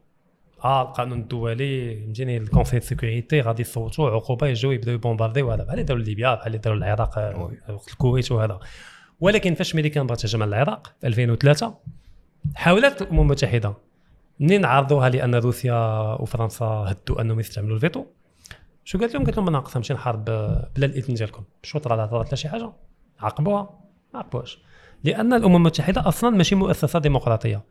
آه القانون الدولي فهمتيني ال conseil sécurité غادي يصوتوا عقوبة يجيو يبداو يبومبارديو هذا بحال اللي داروا ليبيا بحال اللي داروا العراق آه،. وقت الكويت وهذا. ولكن فاش امريكان بغات تهجم على العراق في 2003 حاولت الأمم المتحدة منين عرضوها لأن روسيا وفرنسا هدوا أنهم يستعملوا الفيتو؟ شو قالت لهم؟ قالت لهم أنا ناقصه نمشي نحارب بلا الإذن ديالكم. شو طرا طرات لا شي حاجة. عاقبوها. ما عاقبوهاش لأن الأمم المتحدة أصلا ماشي مؤسسة ديمقراطية.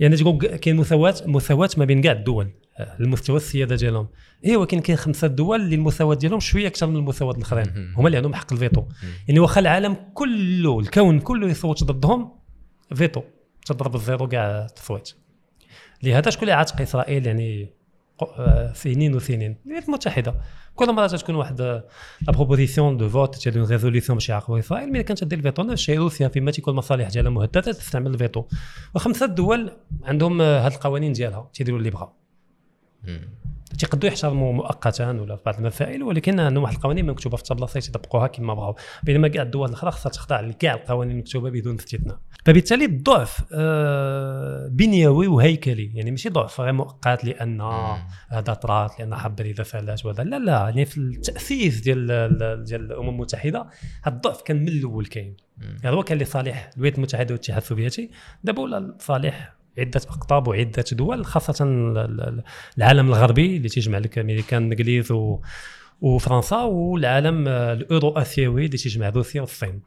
يعني تقول كاين مساواه مساواه ما بين كاع الدول آه، المستوى السيادة ديالهم. اي ولكن كاين خمسة دول اللي المساواه ديالهم شوية أكثر من المساواه الأخرين. هما اللي عندهم حق الفيتو. يعني واخا العالم كله الكون كله يصوت ضدهم فيتو. تضرب ال zéro كاع التصويت لهذا شكون اللي عاتق اسرائيل يعني سنين وسنين. الولايات المتحده كل مرة تكون واحد la proposition de vote ديال une résolution باش يعاقبوا اسرائيل ملي كانت دير الفيتو. نفس الشيء روسيا فيما تيكون المصالح ديالها مهددة تستعمل الفيتو. وخمسة دول عندهم آه، هاد القوانين ديالها تيديروا اللي بغاو. تيقدروا يحترموا مؤقتا ولا في بعض المسائل ولكن عندهم واحد القوانين مكتوبة في الطبله يطبقوها كما بغاو. بينما كاع الدول الأخرى خاصها تخضع لكاع القوانين المكتوبة بدون استثناء. فبالتالي الضعف آه، بنيوي وهيكلي. يعني ماشي ضعف غير مؤقت لأن هذا طرات لأن حب إذا فعلت وهذا لا لا. يعني في التأثيث ديال ديال الأمم المتحدة هذا الضعف كان من الأول كاين. هذا هو كان لصالح الولايات المتحدة والاتحاد السوفيتي. دابا ولا لصالح عدة أقطاب وعدة دول خاصة العالم الغربي اللي تيجمع لك امريكان الانجليز وفرنسا والعالم الاورو اسيوي اللي تيجمع روسيا والصين.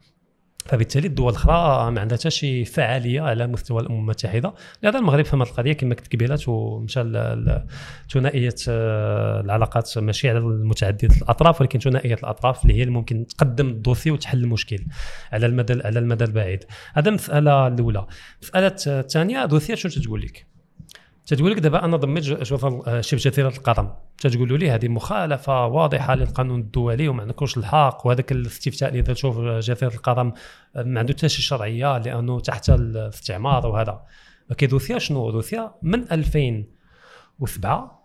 فبالتالي الدول الأخرى ما عندها حتى شي فعالية على مستوى الأمم المتحدة. لهذا المغرب فهم القضية كما قلت قبيلات ومشى ثنائيه آه، العلاقات ماشي على متعدده الأطراف ولكن ثنائيه الأطراف اللي هي اللي ممكن تقدم الدوسي وتحل المشكل على المدى على المدى البعيد. هذا المساله الأولى. المساله الثانية روسيا شنو تقول لك؟ تتقول لك دابا أنا ضميت شبه جزيرة القرم تتقولوا لي هذه مخالفة واضحة للقانون الدولي وما عندكوش الحق وهذاك الاستفتاء اللي في جزيرة القرم ما عنده حتى شي شرعية لأنه تحت الاستعمار وهذا. ولكن روسيا شنو؟ روسيا من 2007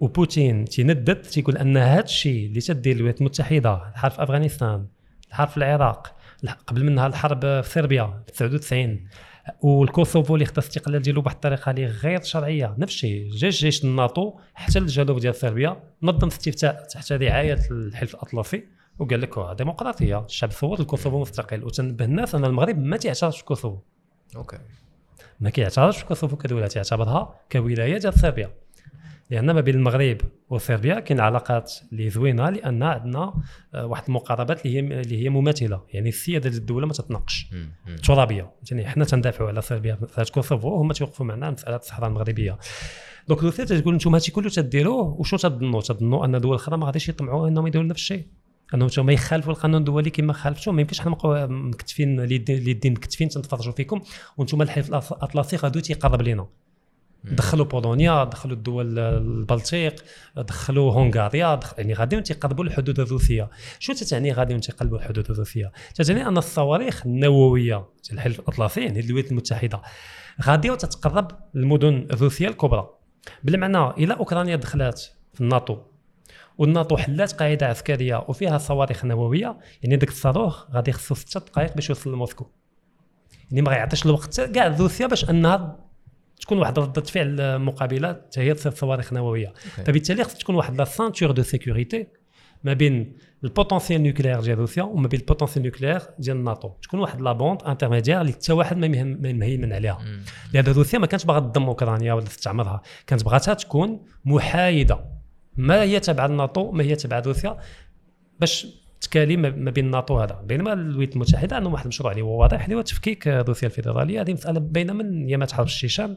وبوتين تيندد تيقول أن هذا الشيء اللي تدير الولايات المتحدة الحرب في أفغانستان الحرب في العراق قبل منها الحرب في صربيا في 99 والكوسوفو اللي خد الاستقلال ديالو بواحد الطريقة اللي غير شرعية. نفس الشيء جا جيش الناتو حتى الجنوب ديال صربيا نظم استفتاء تحت رعايه الحلف الأطلسي وقال لك ديمقراطية الشعب صوت الكوسوفو مستقل. وتنبه الناس أن المغرب ما تعترفش الكوسوفو OK. ما كيعترفش الكوسوفو كدولة تعتبرها كولاية ديال صربيا. لأن ما بين المغرب وصربيا كاين علاقات اللي زوينة لأن عندنا آه، واحد المقاربات اللي هي اللي هي مماثلة يعني السيادة ديال الدولة ما تتناقش. ترابية. يعني حنا تندافعوا على صربيا في كوسوفو هما تيوقفوا معنا مسألة الصحراء المغربية. donc روسيا تقول أنتم هادشي كله تديروه وشنو تظنوا؟ تظنوا أن دول أخرى ما غاديش يطمعوا أنهم يديروا نفس الشيء؟ أنهم ما يخالفوا القانون الدولي كما خالفتوا ما يمكنش حنا نبقاو مكتفين اليدين مكتفين تنتفرجوا فيكم وأنتم الحلف الأطلسي غادي تيقرب لينا. دخلوا بولونيا دخلوا الدول البلطيق دخلوا هنغاريا دخل يعني غاديين تيقربوا الحدود الروسية. شو تتعني غاديين تيقربوا الحدود الروسية؟ تتعني أن الصواريخ النووية ديال الحلف الاطلسي يعني الولايات المتحدة غادية تتقرب المدن الروسية الكبرى. بالمعنى إلى أوكرانيا دخلات في الناتو والناتو حلات قاعدة عسكرية وفيها صواريخ نووية يعني ديك الصاروخ غادي يخصو ستة دقائق باش يوصل لموسكو. يعني ما غيعطيش الوقت كاع روسيا باش أنها تكون واحد ردة فعل مقابلة حتى هي تصير صواريخ نووية. فبالتالي خص تكون واحد la ceinture de sécurité ما بين ال potentiel nucléaire ديال روسيا وما بين ال potentiel nucléaire ديال الناتو. تكون واحد la bande intermédiaire اللي حتى واحد ما مهيمن عليها. لأن روسيا ما كانتش باغا تضم أوكرانيا ولا تستعمرها. كانت بغاتها تكون محايدة. ما هي تبع الناتو ما هي تبع روسيا. باش تكالي ما بين الناتو هذا. بينما الولايات المتحدة عندهم واحد المشروع اللي هو واضح اللي هو تفكيك روسيا الفيدرالية. هذه مسألة بين من ايامات حرب الشيشان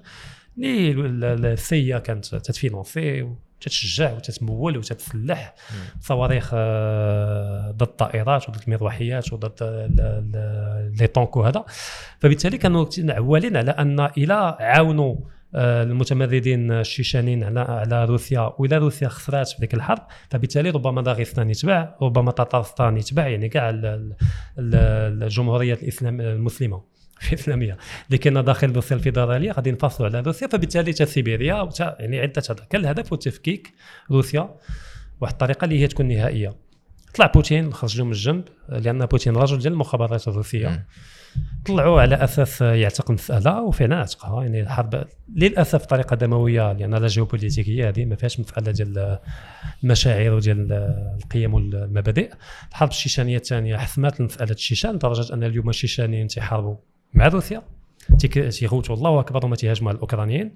اللي السي كانت تتفينونسي وتتشجع وتتمول وتتسلح. صواريخ آه، ضد الطائرات وضد المروحيات وضد لي طونك وهذا فبالتالي كانوا عوالين على أن إلى عاونوا المتمردين الشيشانيين على على روسيا. والى روسيا خسرات في ذيك الحرب فبالتالي ربما داغستان يتبع ربما تطارستان يتبع يعني كاع الجمهوريات الاسلام المسلمة الإسلامية اللي كاينة داخل روسيا الفيدرالية غادي نفصلوا على روسيا. فبالتالي تا سيبيريا يعني عدة هذا كان الهدف هو تفكيك روسيا واحد الطريقة اللي هي تكون نهائية. طلع بوتين خرج من الجنب لأن بوتين رجل ديال المخابرات الروسية. طلعوا على أساس يعتق المساله وفعلا اعتقها يعني الحرب للاسف طريقة دموية لأن لا جيوبوليتيكية هذه ما فيهاش مساله ديال المشاعر وديال القيم والمبادئ. الحرب الشيشانية الثانية حسمات مساله الشيشان لدرجة أن اليوم الشيشانيين تيحاربوا مع روسيا. تيغوتوا الله أكبر وما تيهاجموا على الأوكرانيين.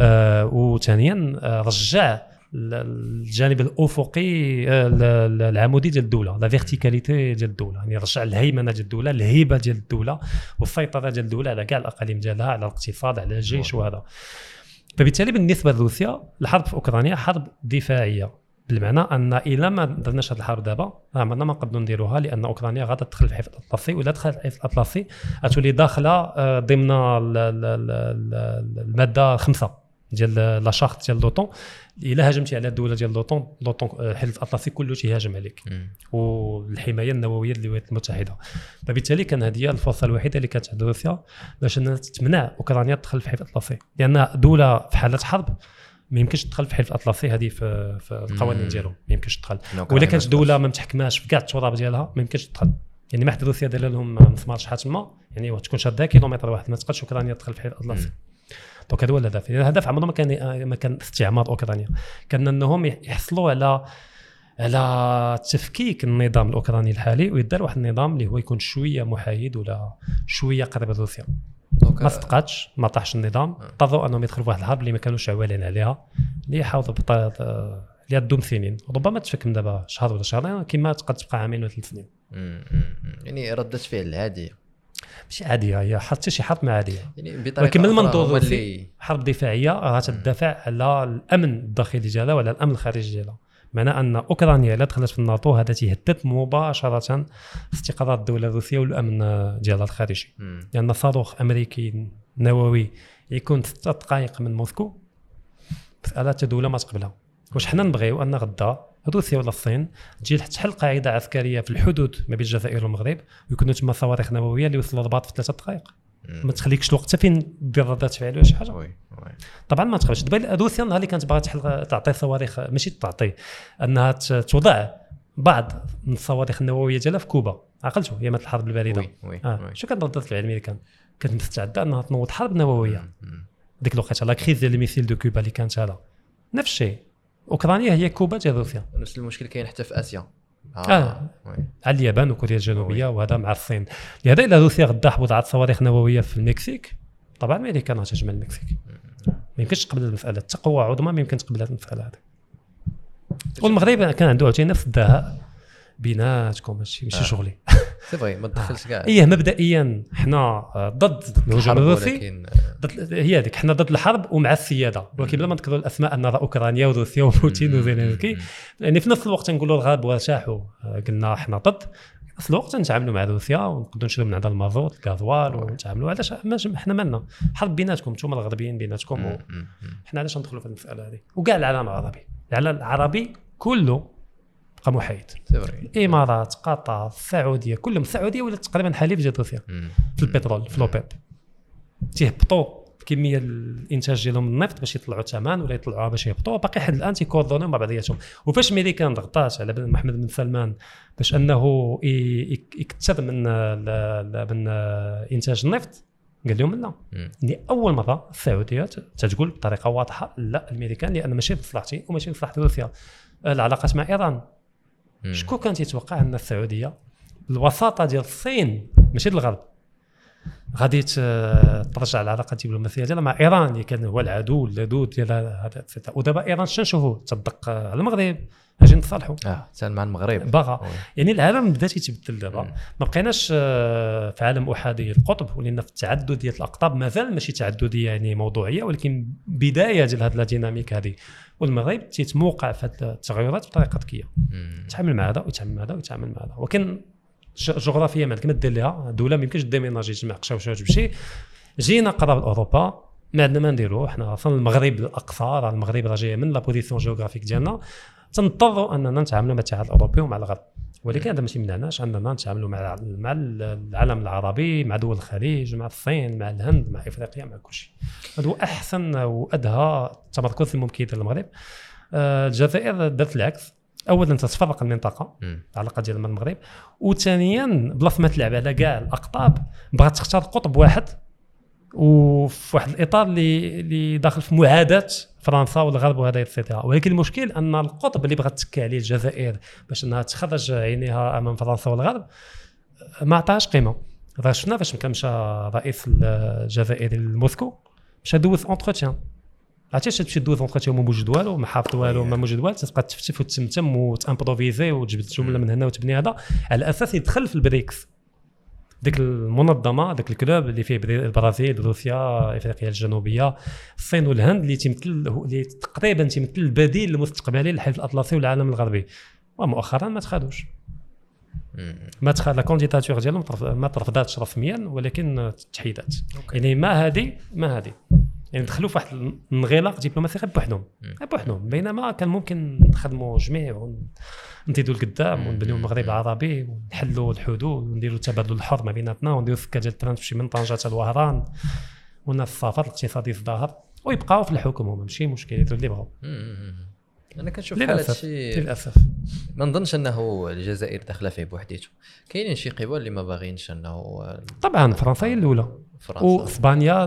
آه وثانيا آه، رجع الجانب الأفقي آه، العمودي ديال الدولة لا فيرتيكاليتي ديال الدولة. يعني رجع الهيمنة ديال الدولة الهيبة ديال الدولة والسيطرة ديال الدولة على كاع الأقاليم ديالها على الإقتصاد على الجيش وهذا. فبالتالي بالنسبة لروسيا الحرب في أوكرانيا حرب دفاعية. بالمعنى أن إلا ما درناش هذه الحرب دابا عمرنا ما نقدروا نديروها لأن أوكرانيا غادا تدخل في الحلف الأطلسي ولا دخلت الحلف الأطلسي غتولي داخلة آه، ضمن المادة خمسة ديال لا شارت ديال لوطون. إلا هاجمتي على الدولة ديال لوطون. لوطون الحلف الاطلسي كله تيهاجم عليك. والحماية النووية للولايات المتحدة. فبالتالي كان هذه هي الفرصة الوحيدة اللي كانت عند روسيا باش إنها تمنع أوكرانيا تدخل في الحلف الاطلسي لأن دولة في حالة حرب ما يمكنش تدخل في الحلف الاطلسي هذه في, في القوانين ديالهم ما يمكنش تدخل. ولا كانت دولة ما متحكماش في كاع التراب ديالها ما يمكنش تدخل. يعني حد روسيا دار لهم مسمار شحال تما يعني تكون شادة كيلومتر واحد. ما تقدرش أوكرانيا تدخل في الحلف الاطلسي دونك هذا هو الهدف. الهدف عمره ما كان ما كان استعمار أوكرانيا. كان إنهم يحصلوا على على تفكيك النظام الأوكراني الحالي ويدار واحد النظام اللي هو يكون شوية محايد ولا شوية قريب لروسيا ما صدقاتش ما طاحش النظام. اضطروا أنهم يدخلوا في واحد الحرب اللي ما كانوش عوالين عليها اللي يحاولوا بطا- اللي دوم سنين. ربما تفك من دابا شهر ولا شهرين كما تقد تبقى عامين ولا ثلاث سنين. يعني ردة فعل عادية. ماشي عادية هي حتى شي حرب ما عادية. يعني ولكن من المنظور حرب دفاعية راه تدافع على الأمن الداخلي ديالها وعلى الأمن الخارجي ديالها. معنى أن أوكرانيا الا دخلت في الناتو هذا تيهدد مباشرة استقرار الدولة الروسية والأمن ديالها الخارجي. لأن صاروخ أمريكي نووي يكون ستة دقائق من موسكو مسألة دوله ما تقبلها. واش حنا نبغيو؟ أن غدا روسيا ولا الصين تجي تحل قاعدة عسكرية في الحدود ما بين الجزائر والمغرب ويكونوا تما صواريخ نووية اللي يوصلوا الرباط في ثلاثة دقائق. ما تخليكش الوقت حتى فين دير ردة فعل ولا شي حاجة. oui oui. طبعا ما تقبلش دابا روسيا النهار اللي كانت باغا تحل تعطي صواريخ ماشي تعطي أنها توضع بعض من الصواريخ النووية ديالها في كوبا. عقلتوا ايامات الحرب البارده oui oui آه. oui. شو كانت ردة الفعل الأمريكان؟ كانت مستعدة أنها تنوض حرب نووية. ديك الوقت la crise ديال ال missiles de Cuba اللي كانت هذا. نفس الشيء. أوكرانيا هي كوبا ديال روسيا نفس المشكل كاين حتى في آسيا. آه. oui. على اليابان وكوريا الجنوبية وهذا مع الصين. لهذا الا روسيا غدا وضعت صواريخ نووية في المكسيك. طبعا أمريكا غتهجم المكسيك. ما يمكنش تقبل المسألة. قوه عظمى ما يمكن تقبل هذه المسألة هذه. والمغرب كان عنده عاوتاني نفس الدهاء. بيناتكم ماشي ماشي آه. شغلي. c'est vrai ما تدخلش كاع. إيه مبدئيا حنا آه، ضد الهجوم الحرب الروسي. ضد هي هذيك حنا ضد الحرب ومع السيادة. ولكن بلا ما نذكروا الأسماء أن راه أوكرانيا وروسيا وبوتين وزيلينسكي. يعني في نفس الوقت نقولوا الغرب وارتاحوا. آه، قلنا حنا ضد. في نفس الوقت نتعاملوا مع روسيا ونقدروا نشريو من عندها المازوت الݣازوال ونتعاملوا علاش حنا مالنا. حرب بيناتكم أنتم الغربيين بيناتكم. حنا علاش ندخلوا في المسألة هذه؟ وكاع العالم العربي العالم العربي كله بقى محايد الامارات قطر السعودية كلهم. السعودية ولات تقريبا حليف مم. في البترول في l'OPEP تيهبطوا كميه الإنتاج ديالهم النفط باش يطلعوا الثمن ولا يطلعوها باش يهبطوا باقي حد الان تي coordonner يو مع بعضياتهم وفاش ميريكان ضغطات على بن محمد بن سلمان باش أنه يكثر من من إنتاج النفط قال لهم لا. مم. اللي أول مرة السعودية تتقول بطريقة واضحة لا الامريكان لأن ماشي في مصلحتي وماشي في مصلحه روسيا. العلاقات مع إيران. شكون كان تيتوقع أن السعودية الوساطة ديال الصين ماشي الغرب غادي ترجع العلاقه الدبلوماسيه ديالها مع إيران اللي كان هو العدو اللدود ديال هذا. ودابا إيران شنو نشوفوا تدق على المغرب أجي نتصالحوا آه مع المغرب. باغا. يعني العالم بدا تيتبدل دابا. ما بقيناش آه، في عالم أحادي القطب ولينا في التعدد ديال الأقطاب مازال ماشي تعددية يعني موضوعية ولكن بداية ديال هذه الديناميك هذه والمغرب تيتموقع في هذه التغيرات بطريقة ذكية. يتعامل مع هذا ويتعامل مع هذا ويتعامل مع هذا. ولكن جغرافيا ما عندك ما دير لها دوله ما يمكنش déménager تجمع قشاوشه وتمشي جينا قرب أوروبا. ما عندنا ما نديرو حنا أصلا المغرب الأقصى. راه المغرب راه جاية من la position géographique ديالنا. تنضطروا أننا نتعاملوا مع الاتحاد الأوروبي ومع الغرب. ولكن هذا ماشي منعناش اننا نتعاملوا مع مع العالم العربي مع دول الخليج مع الصين مع الهند مع إفريقيا مع كل شيء هذا هو احسن وادهى تمركز الممكن يدير المغرب. آه، الجزائر دارت العكس. اولا تتفرق المنطقة. العلاقة ديال مع المغرب. وثانيا بلاص ما تلعب على كاع الأقطاب بغات تختار قطب واحد. وفي واحد الإطار اللي اللي داخل في معاداة فرنسا والغرب وهذا et cetera ولكن المشكل أن القطب اللي بغات تكي عليه الجزائر باش أنها تخرج عينيها أمام فرنسا والغرب ما عطاهاش قيمة. راه شفنا فاش كان مشى رئيس الجزائر لموسكو مشى دوز entretien عرفتي اش تمشي دوز entretien وما موجود والو ما حافظ والو ما موجود والو تبقى تفتف وتمتم وت improviser وتجبد جمله من هنا وتبني هذا. على أساس يدخل في البريكس. ديك المنظمة ديك ال club اللي فيه البرازيل روسيا إفريقيا الجنوبية الصين والهند اللي تمثل اللي تقريبا تمثل البديل المستقبلي للحلف الأطلسي والعالم الغربي ومؤخرا ما تخادوش. ما تخ... la candidature ديالهم ما ترفضاتش رسميا ولكن تحيدات. يعني ما هذه ما هذه يعني دخلوا في واحد الانغلاق دبلوماسي غير بوحدهم. غير بوحدهم. بينما كان ممكن نخدموا جميع ونزيدوا لقدام. ونبنيو المغرب العربي ونحلوا الحدود ونديروا التبادل الحر ما بيناتنا ونديروا السكه ديال ال train تمشي من طنجه حتى لوهران والناس السفر الاقتصادي ازدهر ويبقاو في الحكم هما. ماشي مشكل يديروا اللي بغاو. أنا كنشوف بحال للاسف هادشي للأسف. ما نظنش أنه الجزائر داخلة فيه بوحديته كاينين شي قوى اللي ما باغينش أنه طبعا فرنسا هي الأولى. فرنسا. وإسبانيا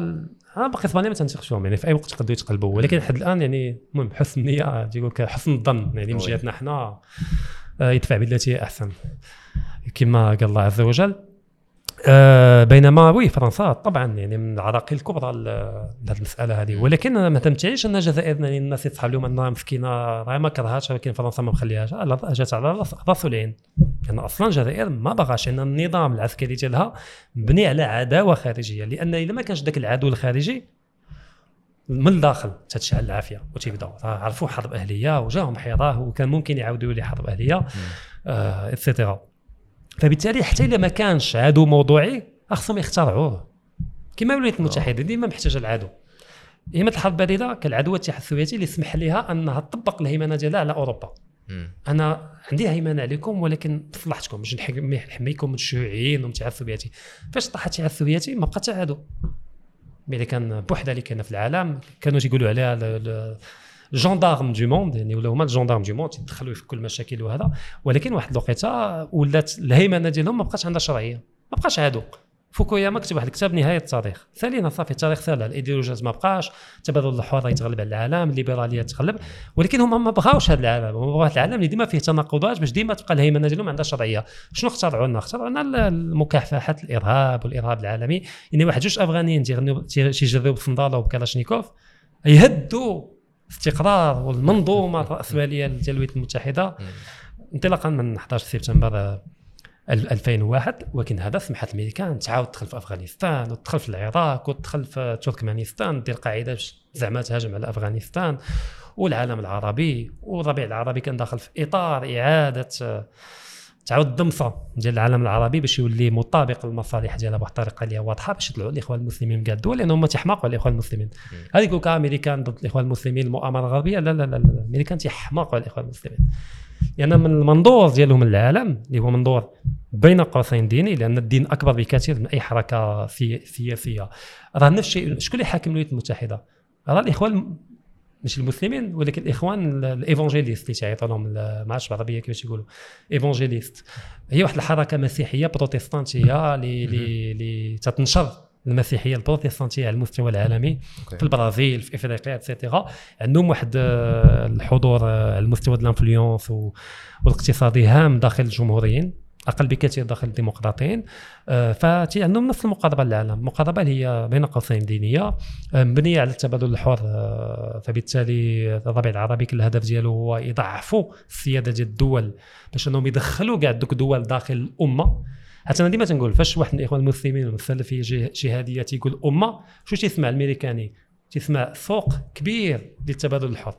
أنا باقي إسبانيا ما تنثقش فيهم يعني في أي وقت يقدروا يتقلبوا. ولكن لحد الآن يعني المهم حسن النية تيقول لك حسن الظن يعني من. جهتنا حنا آه، يدفع بالتي أحسن. كما قال الله عز وجل آه، بينما وي فرنسا طبعا يعني من العراقيل الكبرى لهذه المسألة هذه. ولكن ما تمتعيش أن الجزائر يعني الناس يتصحاب لهم أنها مسكينة راه ما كرهاتش ولكن فرنسا ما مخليهاش. جات على راس العين. لأن أصلا الجزائر ما باغاش ان النظام العسكري ديالها مبني على عداوة خارجية. لأن اذا ما كانش ذاك العدو الخارجي من الداخل تتشعل العافية وتيبداو عرفوا حرب أهلية وجاهم حراه وكان ممكن يعاودوا لي حرب أهلية آه et cetera فبالتالي حتى اذا ما كانش عدو موضوعي خصهم يخترعوه. كما الولايات المتحدة ديما محتاجة العدو. ايامه الحرب البارده كان العدو الاتحاد السوفيتي اللي سمح لها أنها تطبق الهيمنة ديالها على أوروبا. مم. أنا عندي هيمنة عليكم ولكن بصلحتكم باش نحمي- نحميكم من الشيوعيين السوفيتي. فاش طاح الاتحاد السوفيتي ما بقى حتى عدو. ملي كان بوحدة اللي كاينة في العالم كانوا تيقولوا عليها ال gendarme du monde يعني ولا هما ال gendarme du monde يدخلوا يفكوا المشاكل وهذا. ولكن واحد الوقيته ولات الهيمنة ديالهم ما بقاش عندها شرعية. ما بقاش عدو فوكوياما كتب واحد الكتاب نهاية التاريخ. سالينا صافي التاريخ سالا الايديولوجيات ما بقاش. التبادل الحر يتغلب على العالم الليبرالية تغلب ولكن هما ما بغاوش هذا العالم. هما بغاو العالم اللي ديما فيه تناقضات باش ديما تبقى الهيمنة ديالهم عندها شرعية. شنو اخترعوا لنا اخترعوا لنا المكافحة الإرهاب والإرهاب العالمي. يعني واحد جوج أفغانيين تيغنيو تي- تيجريو بصنداله وبكلاشنيكوف يهدوا الاستقرار والمنظومة الرأسمالية ديال الولايات المتحده انطلاقا من 11 سبتمبر آه، 2001 ولكن هذا سمحت الامريكان تعاود تدخل في أفغانستان وتدخل في العراق وتدخل في تركمانستان دير قاعدة باش زعما تهاجم على أفغانستان. والعالم العربي والربيع العربي كان داخل في إطار إعادة تعاود الضمصه ديال العالم العربي باش يولي مطابق للمصالح ديالها بواحد الطريقة اللي واضحة باش يطلعوا الإخوان المسلمين من كاع الدول لأن هما تيحماقوا على الإخوان المسلمين. هذه يقول أمريكان ضد الإخوان المسلمين المؤامرة الغربية لا لا لا, لا. الأمريكان تيحماقوا على الإخوان المسلمين. لأن من المنظور ديالهم للعالم اللي هو منظور بين قوسين ديني لأن الدين أكبر بكثير من أي حركة سي- سياسية. راه نفس الشيء شكون اللي حاكم الولايات المتحدة؟ راه الإخوان مش المسلمين ولكن الإخوان ال- ال évangélistes اللي تيعيطوا لهم ما عرفتش بالعربيه كيفاش يقولوا. évangélistes. هي واحد الحركة مسيحية بروتستانتية اللي اللي تتنشر المسيحية البروتستانتية على المستوى العالمي okay. في البرازيل في إفريقيا et cetera عندهم واحد آه، الحضور آه، على المستوى ديال ال influence والاقتصادي هام داخل الجمهوريين. أقل بكثير داخل الديمقراطيين. آه، فهمتي عندهم نفس المقاربة للعالم. المقاربة اللي هي بين قوسين دينية آه، مبنية على التبادل الحر آه، فبالتالي الربيع العربي كل الهدف ديالو هو يضعفوا السيادة ديال الدول باش أنهم يدخلوا كاع دوك الدول داخل الأمة. حتى أنا ديما تنقول فاش واحد من الاخوان المسلمين والسلفيه جه- جهادية تيقول أمة شو تيسمع؟ الأمريكاني تيسمع سوق كبير للتبادل الحر.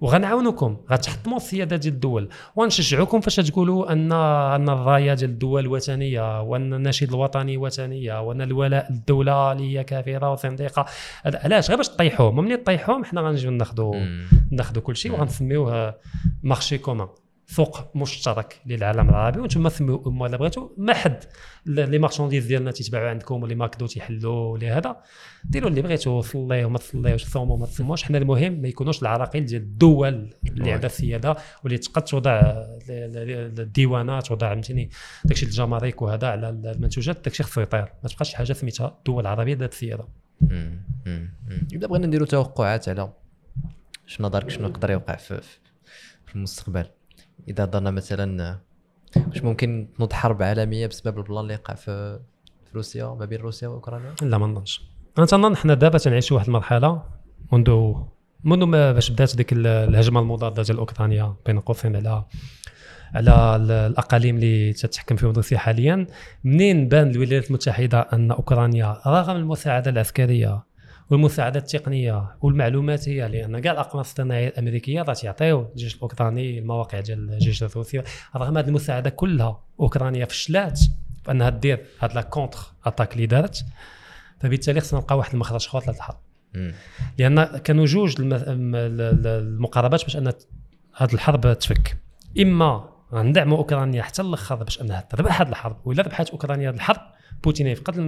وغنعاونكم غتحطموا السياده ديال الدول. ونشجعوكم فاش تقولوا ان أن الراية ديال الدول وثنية وأن النشيد الوطني وثنية وأن الولاء للدوله اللي هي كافرة وزنديقه هذا- علاش؟ غير باش طيحوهم ملي طيحوهم حنا غنجيو ناخذوا. ناخذوا كل شيء وغنسميوه marché commun سوق مشترك للعالم العربي وأنتم سميو أمه إلا بغيتوا ما حد les marchandises ديالنا تيتباعوا عندكم و les McDo تيحلوا ولا هذا. ديروا اللي بغيتوا صليوا ما تصليوش صوموا ما تصوموش حنا المهم ما يكونوش العراقيل ديال الدول اللي. عندها السيادة واللي تقد توضع الديوانات توضع فهمتيني داكشي الجمارك وهذا على المنتوجات. داكشي خصو يطير ما تبقاش شي حاجة سميتها الدول العربيه ذات السيادة. إذا بغينا نديروا توقعات على شنو نظرك شنو يقدر يوقع في المستقبل. إذا هضرنا مثلا واش ممكن تنوض حرب عالميه بسبب البلان اللي وقع في في روسيا ما بين روسيا وأوكرانيا؟ لا ما نظنش. أنا تنظن حنا دابا تنعيشوا واحد المرحلة منذ منذ ما باش بدات ديك ال- الهجمة المضادة ديال أوكرانيا بين قوسين على على ال- الأقاليم اللي تتحكم فيهم روسيا حاليا. منين بان الولايات المتحدة أن أوكرانيا رغم المساعدة العسكرية والمساعده التقنية والمعلوماتيه لأن كاع الاقمار الصناعيه الامريكيه راه تيعطيو الجيش الأوكراني المواقع ديال الجيش الروسي رغم هذه المساعدة كلها اوكرانيا فشلات في انها دير هاد la contre-attaque اللي دارت فبالتالي خصنا نلقى واحد المخرج اخر مم. لأن كانوا جوج الم- الم- ال- ال- المقاربات باش أن هذه الحرب تفك. إما غندعموا أوكرانيا حتى الأخر باش أنها تربح هذه الحرب وإلا ربحت أوكرانيا هذه الحرب بوتين يفقد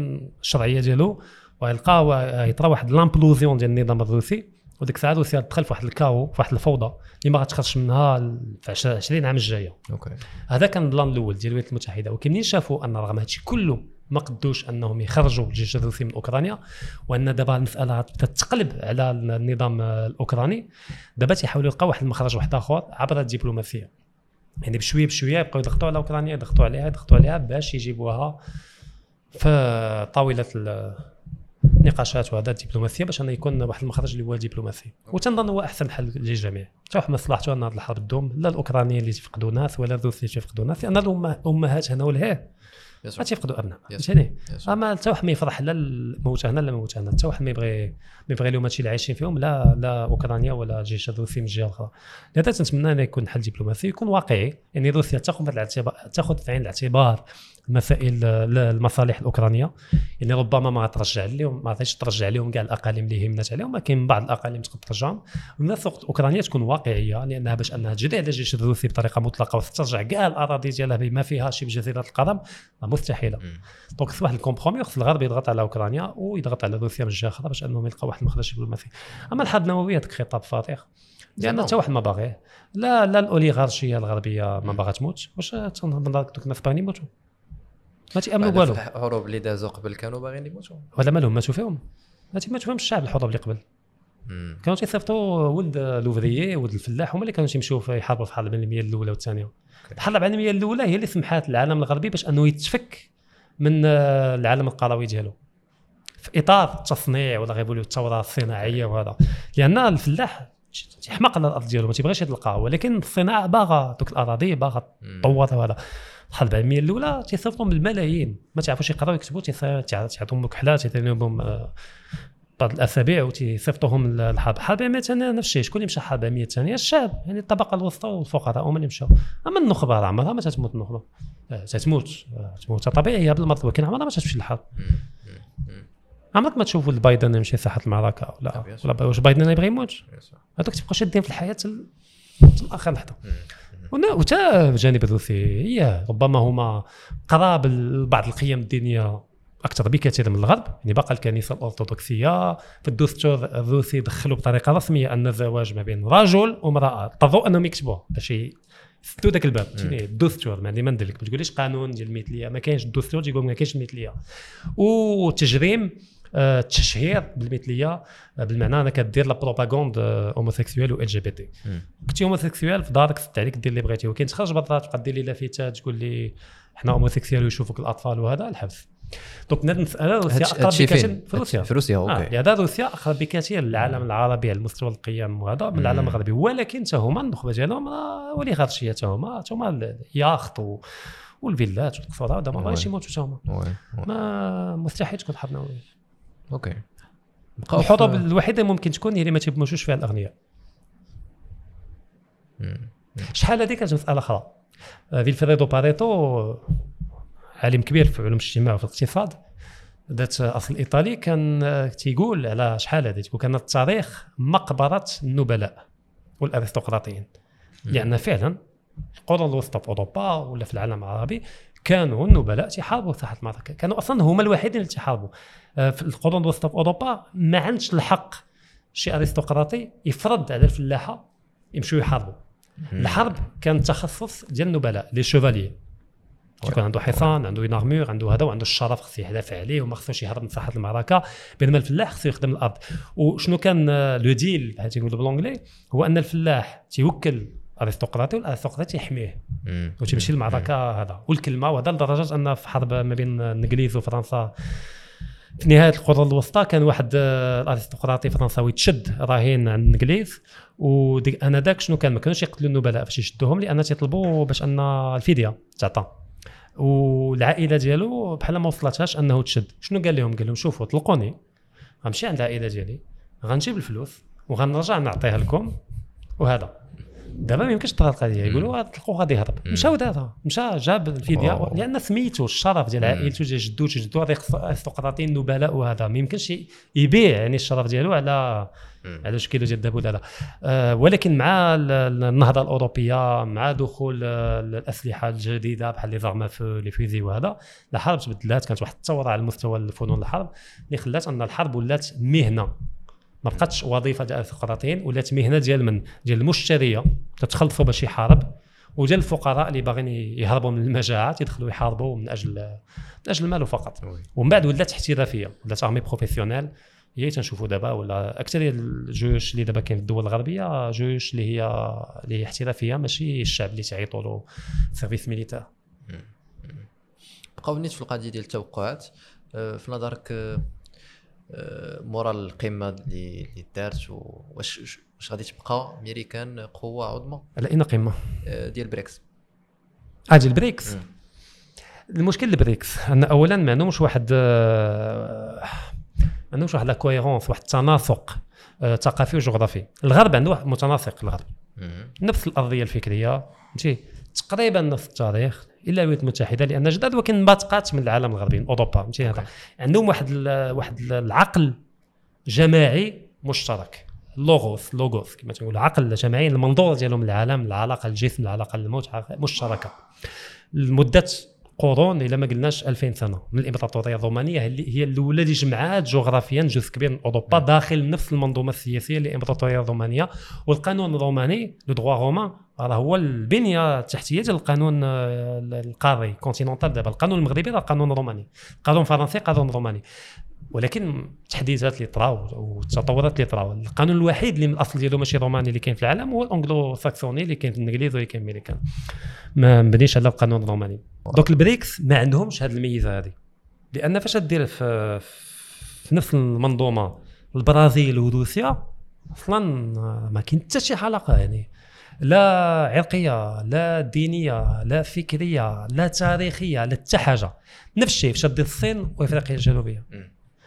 الشرعية ديالو ويلقى يطرى واحد l'implosion ديال النظام الروسي وديك الساعة روسيا دخل في واحد الكاو في واحد الفوضى اللي ما غتخرجش منها في 20 عام الجاية. okay. هذا كان ال plan الأول ديال الولايات المتحدة. ولكن منين شافوا أن رغم هادشي كله ما قدوش أنهم يخرجوا الجيش الروسي من أوكرانيا وأن دابا المسألة تتقلب على النظام الأوكراني دابا تيحاولوا يلقاو واحد المخرج واحد آخر عبر الدبلوماسية. يعني بشوية بشوية يبقاو يضغطوا على أوكرانيا يضغطوا عليها يضغطوا عليها باش يجيبوها في طاولة النقاشات وهذا الدبلوماسية باش انه يكون واحد المخرج اللي هو دبلوماسي وتنظن هو أحسن حل للجميع. حتى واحد مصلحته ان هذه الحرب تدوم لا الأوكرانيين اللي تفقدوا ناس ولا الروس اللي تفقدوا ناس لأن الأمهات هنا والهيه ما تيفقدوا أبناء فهمتني؟ أما حتى واحد ما يفرح لا الموت هنا لا الموت هنا. حتى واحد ما يبغي ما يبغي لهم هادشي اللي عايشين فيهم لا لا أوكرانيا ولا الجيش الروسي من الجهة الأخرى. لهذا تنتمنى أن يكون حل دبلوماسي يكون واقعي يعني روسيا تاخذ تاخذ في عين الاعتبار مسائل المصالح الأوكرانية. يعني ربما ما ترجع لهم ما غاديش ترجع لهم كاع الأقاليم اللي همنات عليهم ولكن بعض الأقاليم تقدر ترجعهم ونفس الوقت أوكرانيا تكون واقعية لأنها باش أنها تجري على الجيش الروسي بطريقة مطلقة وترجع كاع الأراضي ديالها بما فيها شبه جزيره القرم مستحيلة. donc خص واحد ال compromis خص الغرب يضغط على أوكرانيا ويضغط على روسيا من الجهه الاخرى باش أنهم يلقاو واحد المخرج دبلوماسي أما الحرب النووية هذاك خطاب فارغ. لأن حتى واحد ما باغيه. لا لا الأوليغارشية الغربية ما باغا تموت. واش تنظن دوك الناس باغيين يموتوا؟ ما تيامنوا والو؟ الحروب اللي دازوا قبل كانوا باغيين يموتوا. ولا مالهم؟ ماتوا فيهم ما فيهم الشعب الحروب اللي قبل. كانوا تيصيفطوا ولد لوفريي ولد الفلاح هما اللي كانوا تيمشيو يحاربوا في الحرب العالميه الأولى والثانية. الحرب العالميه الأولى هي اللي سمحات للعالم الغربي باش أنه يتفك من العالم القروي ديالو. في إطار التصنيع ولا غيقولوا الثورة الصناعية وهذا. لأن الفلاح تيحماق على الأرض ديالو ما تيبغيش يلقاه ولكن الصناعة باغا دوك الأراضي باغا تطور وهذا. الحرب العالميه الأولى تيصيفطوا بالملايين ما تعرفوش يقراو يكتبوا تيعطيهم مكحلات تيعطيهم لهم بعض الأسابيع وتيصيفطوهم للحرب العالميه الثانية نفس الشيء. شكون اللي مشى الحرب العالميه الثانية الشعب يعني الطبقة الوسطى والفقراء هما اللي مشاو أما النخبة راه عمرها ما تتموت النخبة. آه، تتموت آه، تموت. طبيعيه بالمرض ولكن عمرها ما تمشي للحرب. عمرك ما تشوفوا بايدن يمشي ساحه المعركه ولا ولا واش بايدن يبغي يموت هذوك تبقى شادين في الحياة اخر لحظة. وتا الجانب الروسي. هي ربما هما قراب لبعض القيم الدينية أكثر بكثير من الغرب. يعني باقى الكنيسة الأرثوذكسية. في الدستور الروسي دخلوا بطريقة رسمية أن الزواج ما بين رجل وامرأة. اضطروا انهم يكتبوه باش يسدوا ذاك الباب. يعني الدستور ما ما ندير لك ما تقوليش قانون ديال المثليه ما كاينش الدستور تيقول ما كاينش المثليه وتجريم التشهير آه، بالمثلية آه، بالمعنى انك دير la propagande homosexuelle و LGBT كنتي homosexuel في دارك سد عليك دير اللي بغيتي. ولكن تخرج برا تبقى دير لي لافتات تقول لي حنا homosexuels ويشوفوك الأطفال وهذا الحبس. donc هذه المساله روسيا أقرب بكثير في روسيا. في روسيا OK. آه. هذا روسيا أقرب بكثير للعالم العربي على المستوى القيم وهذا من العالم الغربي. ولكن حتى هما النخبة ديالهم أوليغارشية حتى هما حتى هما الياخت والفيلات والقصوره هذا ما بغاش يموتوا حتى هما. ما مستحيل تكون حرب نووية. OK. الحروب الوحيدة ممكن تكون هي اللي ما تيموتوش فيها الأغنياء. شحال هذه كانت مسألة أخرى؟ فيلفريدو باريتو عالم كبير في علوم الاجتماع وفي الاقتصاد. ذات أصل إيطالي كان تيقول على شحال هذه؟ تقول كان التاريخ مقبرة النبلاء والأرستقراطيين. لأن فعلا القرون الوسطى في أوروبا ولا في العالم العربي كانوا النبلاء تيحاربوا ساحه المعركه كانوا أصلا هما الوحيدين اللي تيحاربوا. آه، في القرون الوسطى في أوروبا ما عندش الحق شي أرستقراطي يفرض على الفلاحة يمشوا يحاربوا. الحرب كان تخصص ديال النبلاء لي شوفاليي يكون عنده حصان عنده نارمور عنده هذا وعنده الشرف خصو يدافع عليه وما خصوش يهرب من ساحه المعركة. بينما الفلاح خصو يخدم الأرض. وشنو كان le deal بحال تيقولوا بال anglais هو أن الفلاح تيوكل ارستقراطي والارستقراطي يحميه. وتمشي المعركه هذا. والكلمة وهذا لدرجة أن في حرب ما بين الانجليز وفرنسا في نهاية القرون الوسطى كان واحد آه، الارستقراطي فرنساوي تشد رهين عند الانجليز وديك أنا داك شنو كان؟ ما كانوش يقتلوا النبلاء فاش يشدوهم لأن تيطلبوا باش أن الفديه تعطى. والعائلة ديالو بحال ما وصلتهاش أنه تشد. شنو قال لهم؟ قال لهم شوفوا طلقوني. غنمشي عند العائلة ديالي غنجيب الفلوس وغنرجع نعطيها لكم. وهذا. دابا ما يمكنش تطرى القضية يقولوا تلقوا غادي يهرب مشاو دابا. مشى جاب الفديه لأن سميتو الشرف ديال عائلته ديال جدو جدو ارستقراطيين النبلاء وهذا. ما يمكنش يبيع يعني الشرف ديالو على على شكل ديال الذهب ولا آه ولكن مع النهضة الأوروبية مع دخول الأسلحة الجديدة بحال لي زارما في لي فيزي وهذا الحرب تبدلات. كانت واحد الثوره على مستوى الفنون الحرب اللي خلات أن الحرب ولات مهنة. ما بقاتش وظيفة ديال الارستقراطيين ولات مهنة ديال من؟ ديال المشترية. تتخلصوا باش يحارب. وجا الفقراء اللي باغيين يهربوا من المجاعات يدخلوا يحاربوا من أجل من أجل المال فقط. ومن بعد ولات احترافية. ولات armée professionnelle هي تنشوفوا دابا ولا أكثر الجيوش اللي دابا كاين في الدول الغربية جيوش اللي هي اللي هي احترافية ماشي الشعب اللي تعيطوا له service militaire بقاو نيت في القضية ديال التوقعات. آه، في نظرك آه، مورا القمة اللي اللي دارت واش واش غادي تبقى أمريكان قوة عظمى؟ على أين قمة؟ ديال بريكس. أجي البريكس المشكل البريكس أن اولا ما عندهمش واحد ما عندهمش واحد la cohérence واحد التناسق ثقافي وجغرافي. الغرب عنده واحد متناسق الغرب. نفس الأرضية الفكرية فهمتي تقريبا نفس التاريخ إلا الولايات المتحدة لأن جداد ولكن ما تقات من العالم الغربي من اوروبا فهمتي هذا عندهم واحد واحد العقل جماعي مشترك. لوغوس لوغوس كما تقول عقل جماعي المنظور ديالهم للعالم العلاقة الجسم العلاقة الموت مشتركة. لمده قرون إلا ما قلناش 2000 سنة من الامبراطوريه الرومانية هي الأولى اللي جمعات جغرافيا جزء كبير من أوروبا داخل نفس المنظومة السياسية للامبراطوريه الرومانية. والقانون الروماني le droit romain راه هو البنية التحتية ديال القانون آه، القاري continental دابا. القانون المغربي راه قانون روماني. قانون فرنسي قانون روماني. ولكن التحديثات اللي طراو والتطورات اللي طراو. القانون الوحيد اللي من الأصل ديالو ماشي روماني اللي كاين في العالم هو الانجلو ساكسوني اللي كاين في الإنجليز واللي كاين في الأمريكان. ما مبنيش على القانون الروماني. donc البريكس ما عندهمش هذه الميزة هذه لأن فاش دير في, في نفس المنظومة البرازيل وروسيا أصلا ما كاين حتى شي علاقه يعني. لا عرقية لا دينية لا فكرية لا تاريخية لا حتى حاجة. نفس الشيء في شد الصين وإفريقيا الجنوبية.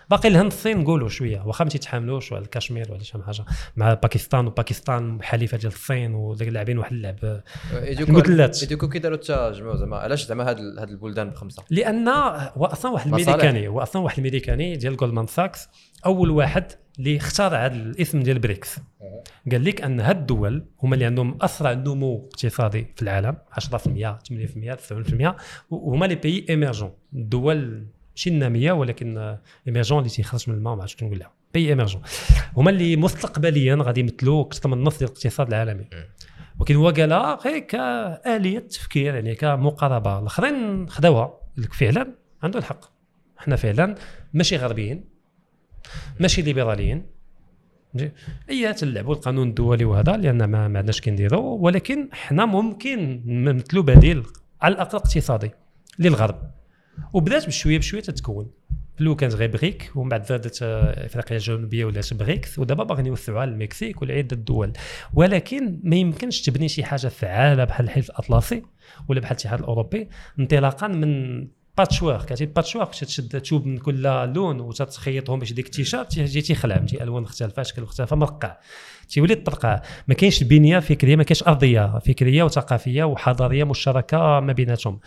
باقي الهند الصين نقولوا شوية. واخا ما تيتحاملوش ولا الكشمير ولا شي حاجة. مع باكستان وباكستان حليفة ديال الصين وداك اللاعبين واحد اللعب. المثلثات ايدوكو كي داروا التجمع زعما علاش زعما هاد هاد البلدان بخمسة؟ لأن هو أصلا واحد الميريكاني هو أصلا واحد الميريكاني ديال جولدمان ساكس أول واحد اللي اختار هذا الاسم ديال بريكس. قال لك أن هاد الدول هما اللي عندهم أسرع نمو اقتصادي في العالم 10% 8% 9% وهما les pays émergents الدول ماشي النامية ولكن émergents اللي تيخرج من الماء ما عرفتش نقول لها pays émergents هما اللي مستقبليا غادي يمثلوا أكثر من نص ديال الاقتصاد العالمي. ولكن هو قالها غير كآلية تفكير يعني كمقاربة. الأخرين خداوها. قال لك فعلا عنده الحق. إحنا فعلا ماشي غربيين ماشي ليبراليين. اي تلعبوا القانون الدولي وهذا لأن ما, ما عندناش كنديروا ولكن حنا ممكن نمثلوا بديل على الأقل اقتصادي للغرب. وبدات بشويه بشويه تتكون. الأول كانت غير بريك ومن بعد زادت آه، افريقيا الجنوبية ولات بريكس ودابا باغيين يوسعوها للمكسيك ولعده الدول ولكن ما يمكنش تبني شي حاجة فعالة بحال الحلف الأطلسي ولا بحال الاتحاد الأوروبي. انطلاقا من patchwork كتجي patchwork تشد توب من كل لون وتتخيطهم باش ديك التيشيرت تيجي تيخلع فهمتي ألوان مختلفة اشكال مختلفه مرقع. تيولي تطرقع ما كاينش بنيه فكرية ما كاينش أرضية فكرية وثقافية وحضارية مشتركة ما بيناتهم.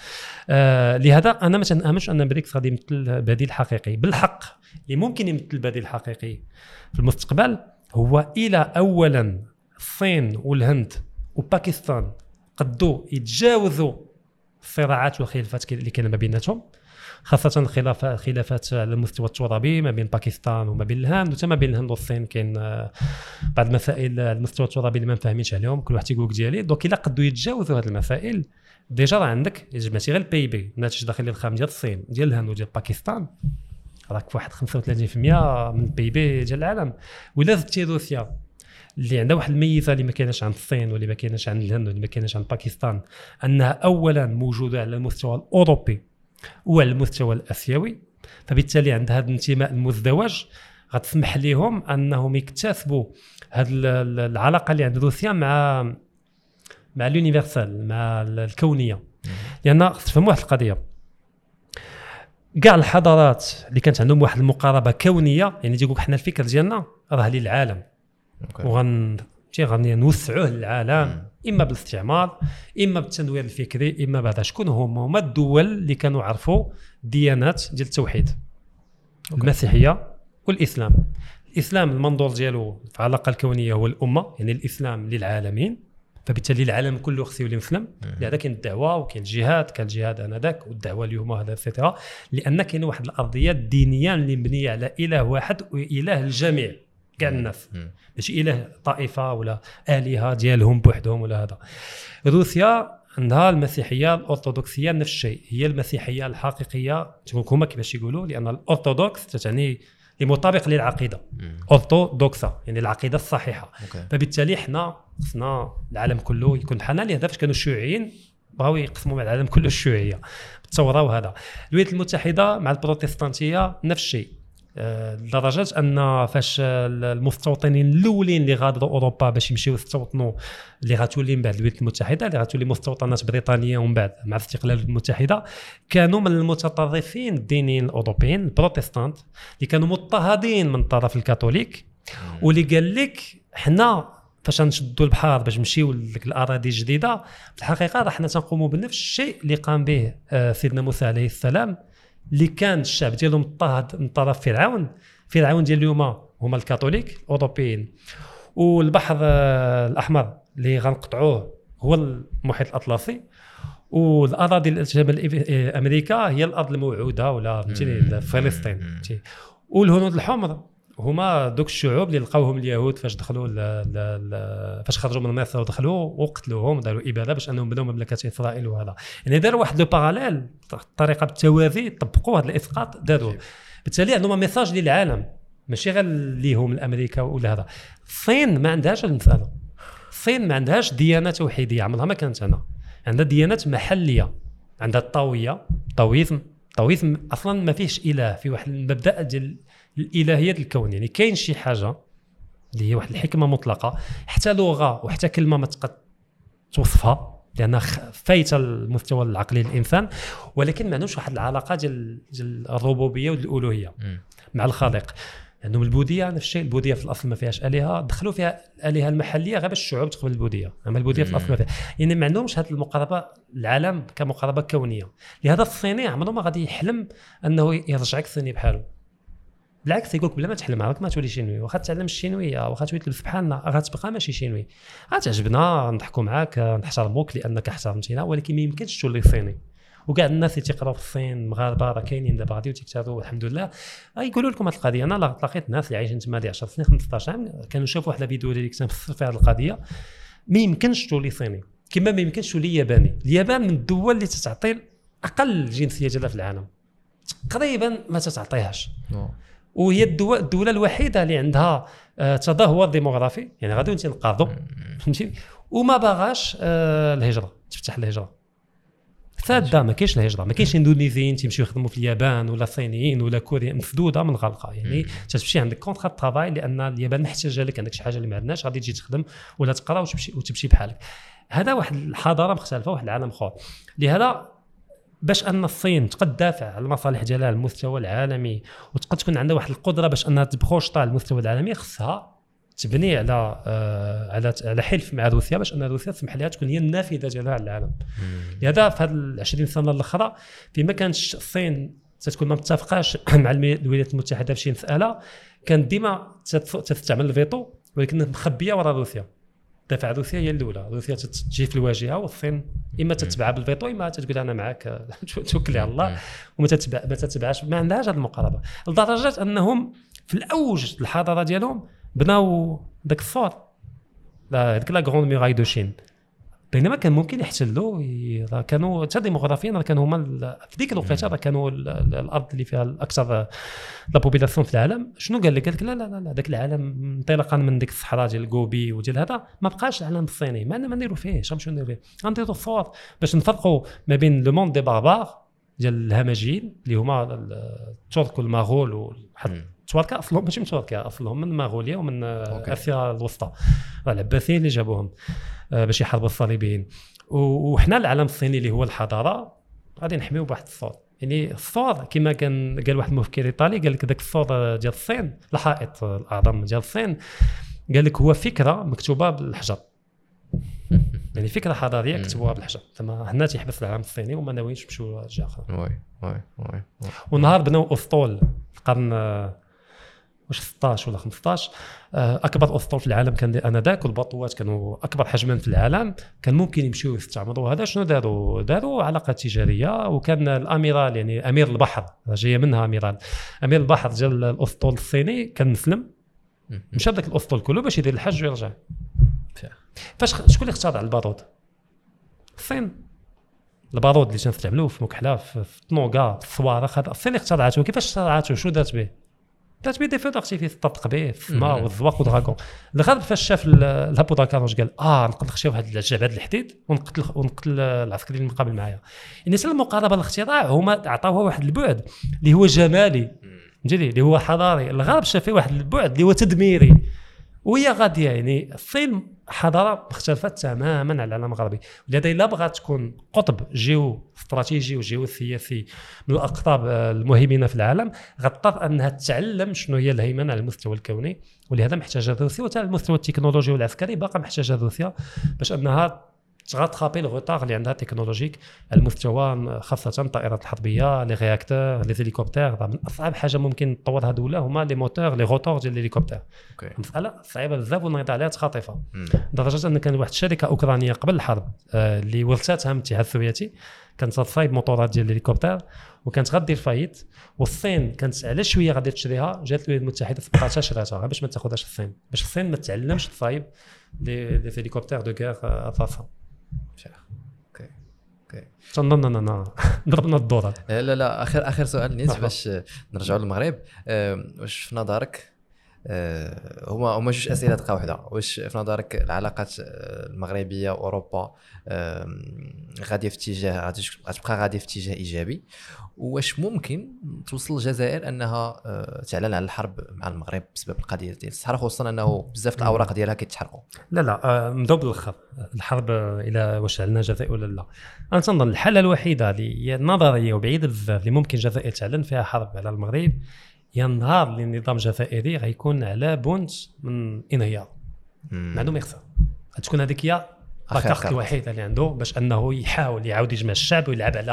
آه لهذا أنا ما تنأمنش أن بريكس غادي يمثل بديل حقيقي بالحق اللي ممكن يمثل بديل حقيقي في المستقبل هو إلى اولا الصين والهند وباكستان قدوا يتجاوزوا الصراعات والخلافات اللي كاينة ما بيناتهم خاصة الخلافات خلافات على المستوى الترابي ما بين باكستان وما بين الهند وحتى ما بين الهند والصين كاين آه، بعض المسائل على المستوى الترابي اللي ما فاهمينش عليهم كل واحد تيقول ديالي. donc إلا قدوا يتجاوزوا هذه المسائل déjà راه عندك جمعتي غير ال PIB الناتج الداخلي الخام ديال الصين ديال الهند وديال باكستان. راك في واحد 35% من ال PIB ديال العالم. ولا زدتي روسيا؟ اللي عندها واحد الميزة اللي ما كايناش عند الصين واللي ما كايناش عند الهند واللي ما كايناش عند باكستان أنها اولا موجودة على المستوى الأوروبي وعلى المستوى الأسيوي. فبالتالي عند هذا الانتماء المزدوج غتسمح لهم أنهم يكتسبوا هذه العلاقة اللي عند روسيا مع مع اليونيفرسال مع الكونية. لأن تفهموا واحد القضية. كاع الحضارات اللي كانت عندهم واحد المقاربة كونية يعني تيقول حنا الفكر ديالنا راه للعالم. وغن غادي نوسعوه للعالم إما بالاستعمار إما بالتنوير الفكري إما بعد شكون هما؟ هما الدول اللي كانوا عرفوا ديانات ديال التوحيد أوكي. المسيحية والإسلام. الإسلام المنظور ديالو في العلاقة الكونية هو الأمة يعني الإسلام للعالمين فبالتالي العالم كله خصو يولي مسلم. لهذا كاين الدعوة وكاين الجهاد كان الجهاد آنذاك والدعوة اليوم هذا et cetera لأن كاين واحد الأرضية الدينية اللي مبنية على إله واحد وإله الجميع. كاع الناس ماشي اله طائفة ولا آلهة ديالهم بوحدهم ولا هذا. روسيا عندها المسيحية الأرثوذكسية نفس الشيء. هي المسيحية الحقيقية هما كيفاش يقولوا؟ لأن الأرثوذكس تعني لمطابق للعقيدة. orthodoxa يعني العقيدة الصحيحة. OK. فبالتالي حنا خصنا العالم كله يكون بحالنا لهذا فاش كانوا الشيوعيين بغاو يقسموا مع العالم كله الشيوعية. بالثوره وهذا الولايات المتحدة مع البروتستانتية نفس الشيء. لدرجه أن فاش المستوطنين الأولين اللي غادروا أوروبا باش يمشيو يستوطنوا اللي غتولي من بعد الولايات المتحدة اللي غتولي مستوطنات بريطانية ومن بعد مع استقلال المتحدة كانوا من المتطرفين الدينيين الأوروبيين البروتستانت اللي كانوا مضطهدين من طرف الكاثوليك واللي قال لك حنا فاش نشدوا البحر باش نمشيو لك الأراضي الجديدة في الحقيقة راه حنا تنقوموا بنفس الشيء اللي قام به آه، سيدنا موسى عليه السلام اللي كان الشعب ديالهم مضطهد من طرف فرعون. فرعون ديال اليوم هما الكاثوليك الاوروبيين والبحر آه، الأحمر اللي غنقطعوه هو المحيط الأطلسي. والأراضي الإف- آه، أمريكا هي الأرض الموعودة ولا فهمتيني فلسطين والهنود الحمر هما دوك الشعوب اللي لقاوهم اليهود فاش دخلوا. فاش خرجوا من مصر ودخلوا وقتلوهم داروا إبادة باش أنهم بنوا مملكة إسرائيل وهذا. يعني داروا واحد لو باراليل الطريقة بالتوازي طبقوا هذا الإسقاط داروه بالتالي عندهم ميساج للعالم ماشي غير ليهم الأمريكا ولا هذا. الصين ما عندهاش المساله الصين ما عندهاش ديانة توحيدية عمرها ما كانت هنا. عندها ديانات محلية. عندها الطاوية طاويزم. طاويزم أصلا ما فيهش إله في واحد المبدأ ديال الالهيه الكون يعني كاين شي حاجة اللي هي واحد الحكمة مطلقة حتى لغة وحتى كلمة ما تقد توصفها لأنها خ- فايتة المستوى العقلي للإنسان ولكن ما عندهمش واحد العلاقة ديال ديال الربوبية والألوهية. مع الخالق. عندهم البوذية نفس الشيء البوذية في الأصل ما فيهاش آلهة دخلوا فيها الالهه المحلية غير باش الشعوب تقبل البوذية. أما البوذية في الأصل ما فيها. يعني ما عندهمش هذه المقاربة العالم كمقاربة كونية. لهذا الصيني عمره ما غادي يحلم أنه يرجعك الصيني بحاله. بالعكس يقول لك بلا ما تحلم عمرك ما تولي شينوي. واخا تعلم الشينويه واخا تولي تلبس بحالنا غتبقى ماشي شينوي. غتعجبنا نضحكوا معاك نحترموك لأنك احترمتينا ولكن ما يمكنش تولي صيني. وكاع الناس اللي تيقراو في الصين مغاربة راه كاينين دابا غادي وتكتبوا الحمد لله يقولوا لكم هذه القضية. أنا لقيت ناس اللي عايشين تما دي 10 سنين 15 عام كانوا شافوا واحد الفيديو اللي كنت في هذه القضية. ما يمكنش تولي صيني. كما ما يمكنش تولي ياباني. اليابان من الدول اللي تتعطي أقل جنسية ديالها في العالم. تقريبا ما تتعطيهاش. وهي الدول الدولة الوحيدة اللي عندها آه، تدهور ديموغرافي يعني غادي تنقاضوا فهمتي؟ وما باغاش آه، الهجرة تفتح الهجرة. ساده ما كاينش الهجرة. ما كاينش اندونيزيين تيمشيو يخدموا في اليابان ولا صينيين ولا كوريين مسدوده من غلقه يعني تمشي عندك contrat travail لأن اليابان محتاجة لك عندك شي حاجة اللي ما عندناش غادي تجي تخدم ولا تقرا وتمشي وتمشي بحالك. هذا واحد الحضارة مختلفة واحد العالم آخر. لهذا باش أن الصين تقد تدافع على المصالح ديالها على المستوى العالمي وتقد تكون عندها واحد القدرة باش أنها تبخوشطا على المستوى العالمي خصها تبني على آه على على حلف مع روسيا باش أن روسيا تسمح لها تكون هي النافذة ديالها على العالم لهذا في هذه ال 20 سنة الأخرى فيما كانت الصين تتكون ما متفقاش مع الولايات المتحدة في شي مساله كانت ديما تستعمل الفيتو ولكن مخبية وراء روسيا. دافع روسيا هي الأولى. روسيا تجي في الواجهة والصين إما تتبع بالفيتو إما تقول أنا معك توكلي على الله. وما تتبع ما تتبعش ما عندهاش هذه المقاربة. لدرجة أنهم في الأوج الحضارة ديالهم بناو ذاك السور la- هذيك la grande muraille de Chine. بينما كان ممكن يحتلوا راه كانوا حتى ديموغرافيا راه كانوا هما في ديك الوقيتة راه كانوا ال- ال- الأرض اللي فيها الأكثر la population في العالم. شنو قال لك؟ قال لك لا لا لا ذاك العالم انطلاقا من ديك الصحراء ديال غوبي وديال هذا ما بقاش العالم الصيني ما نديروا فيه اش غنمشيو نديروا فيه؟ غنديروا السور باش نفرقوا ما بين le monde des barbares ديال الهمجيين اللي هما ال- الترك والمغول وحتى مم. التواركه اصلهم ماشي من تركيا اصلهم من مغوليا ومن آه، OK. آسيا الوسطى العباسيين اللي جابوهم آه، باش يحاربوا الصليبيين وحنا العالم الصيني اللي هو الحضارة غادي نحميو بواحد السور يعني السور كما كان قال واحد المفكر ايطالي قال لك ذاك السور ديال الصين الحائط الأعظم ديال الصين قال لك هو فكرة مكتوبة بالحجر يعني فكرة حضارية كتبوها بالحجر تما هنا تيحبس العالم الصيني وما ناويينش يمشيو لجهه أخرى oui oui oui. ونهار بناو أسطول القرن آه، واش 16 ولا 15 آه، أكبر اسطول في العالم كان آنذاك والبطوات كانوا أكبر حجما في العالم. كان ممكن يمشيو يستعمروا هذا. شنو داروا؟ داروا علاقات تجارية وكان الأميرال يعني أمير البحر. جاية منها أميرال. أمير البحر ديال الأسطول الصيني كان مسلم. مشى بداك الأسطول كله باش يدير الحج ويرجع. فاش شكون اللي اخترع البارود؟ الصين. البارود اللي تنستعملوه في مكحلة في في طنوكا في الصواريخ هذا الصين اللي اخترعته. كيفاش اخترعته؟ شو دارت به؟ دارت به دي فو دارتيفيس تطلق به في السماء مم. والزواق ودراغون الغرب فاش شاف ال- الهبو داكاروش قال آه نقدر نخشى واحد الجبهه الحديد ونقتل ونقتل العسكري اللي مقابل معايا. يعني سال المقاربه الاختراع هما عطاوها واحد البعد اللي هو جمالي. فهمتيني اللي هو حضاري. الغرب شاف فيه واحد البعد اللي هو تدميري. وهي غاديه يعني الصين حضاره مختلفه تماما على العالم الغربي ولهذا إلا بغات تكون قطب جيو استراتيجي وجيو سياسي من الأقطاب آه، المهيمنة في العالم غتضطر أنها تتعلم شنو هي الهيمنة على المستوى الكوني ولهذا محتاجة روسيا وحتى المستوى التكنولوجي والعسكري باقا محتاجة روسيا باش أنها ت rattraper le retard اللي عندها technologique. على المستوى خاصة الطائرات الحربية les réacteurs les hélicoptères من أصعب حاجة ممكن تطورها دوله هما les moteurs les rotors ديال الهليكوبتر OK. مساله صعيبة بزاف والنظام عليها خاطفه. لدرجة أن كان واحد الشركة أوكرانية قبل الحرب آه، اللي ورثتها من الاتحاد السوفيتي كانت تصايب موتورات ديال الهليكوبتر وكانت غدير faillite. والصين كانت على شوية غادي تشريها جات الولايات المتحدة سبقاتها شراتها باش ما تاخذهاش الصين. باش الصين ما تعلمش تصايب les les hélicoptères de guerre اثاثا فعلا. OK OK تنظن اننا ضربنا الدورة لا لا آخر آخر سؤال نيت. باش نرجعوا للمغرب واش في نظرك هما هما جوج أسئلة دقة واحدة واش في نظرك العلاقات آه، المغربية واوروبا آه، غادية في اتجاه غتبقى غادية في اتجاه إيجابي؟ واش ممكن توصل الجزائر أنها آه، تعلن على الحرب مع المغرب بسبب القضية ديال الصحراء خصوصا أنه بزاف الأوراق ديالها كيتحرقوا؟ لا لا آه، نبداو بالاخر الحرب آه، إلى واش علنا الجزائر ولا لا. أنا تنظن الحالة الوحيدة اللي هي نظرية وبعيدة بزاف اللي ممكن الجزائر تعلن فيها حرب على المغرب هي النهار اللي النظام الجزائري غيكون على بونت من إنهيار. ما عنده ما يخسر غتكون هذيك هي آخر la carte carte. الوحيدة اللي عنده باش أنه يحاول يعاود يجمع الشعب ويلعب على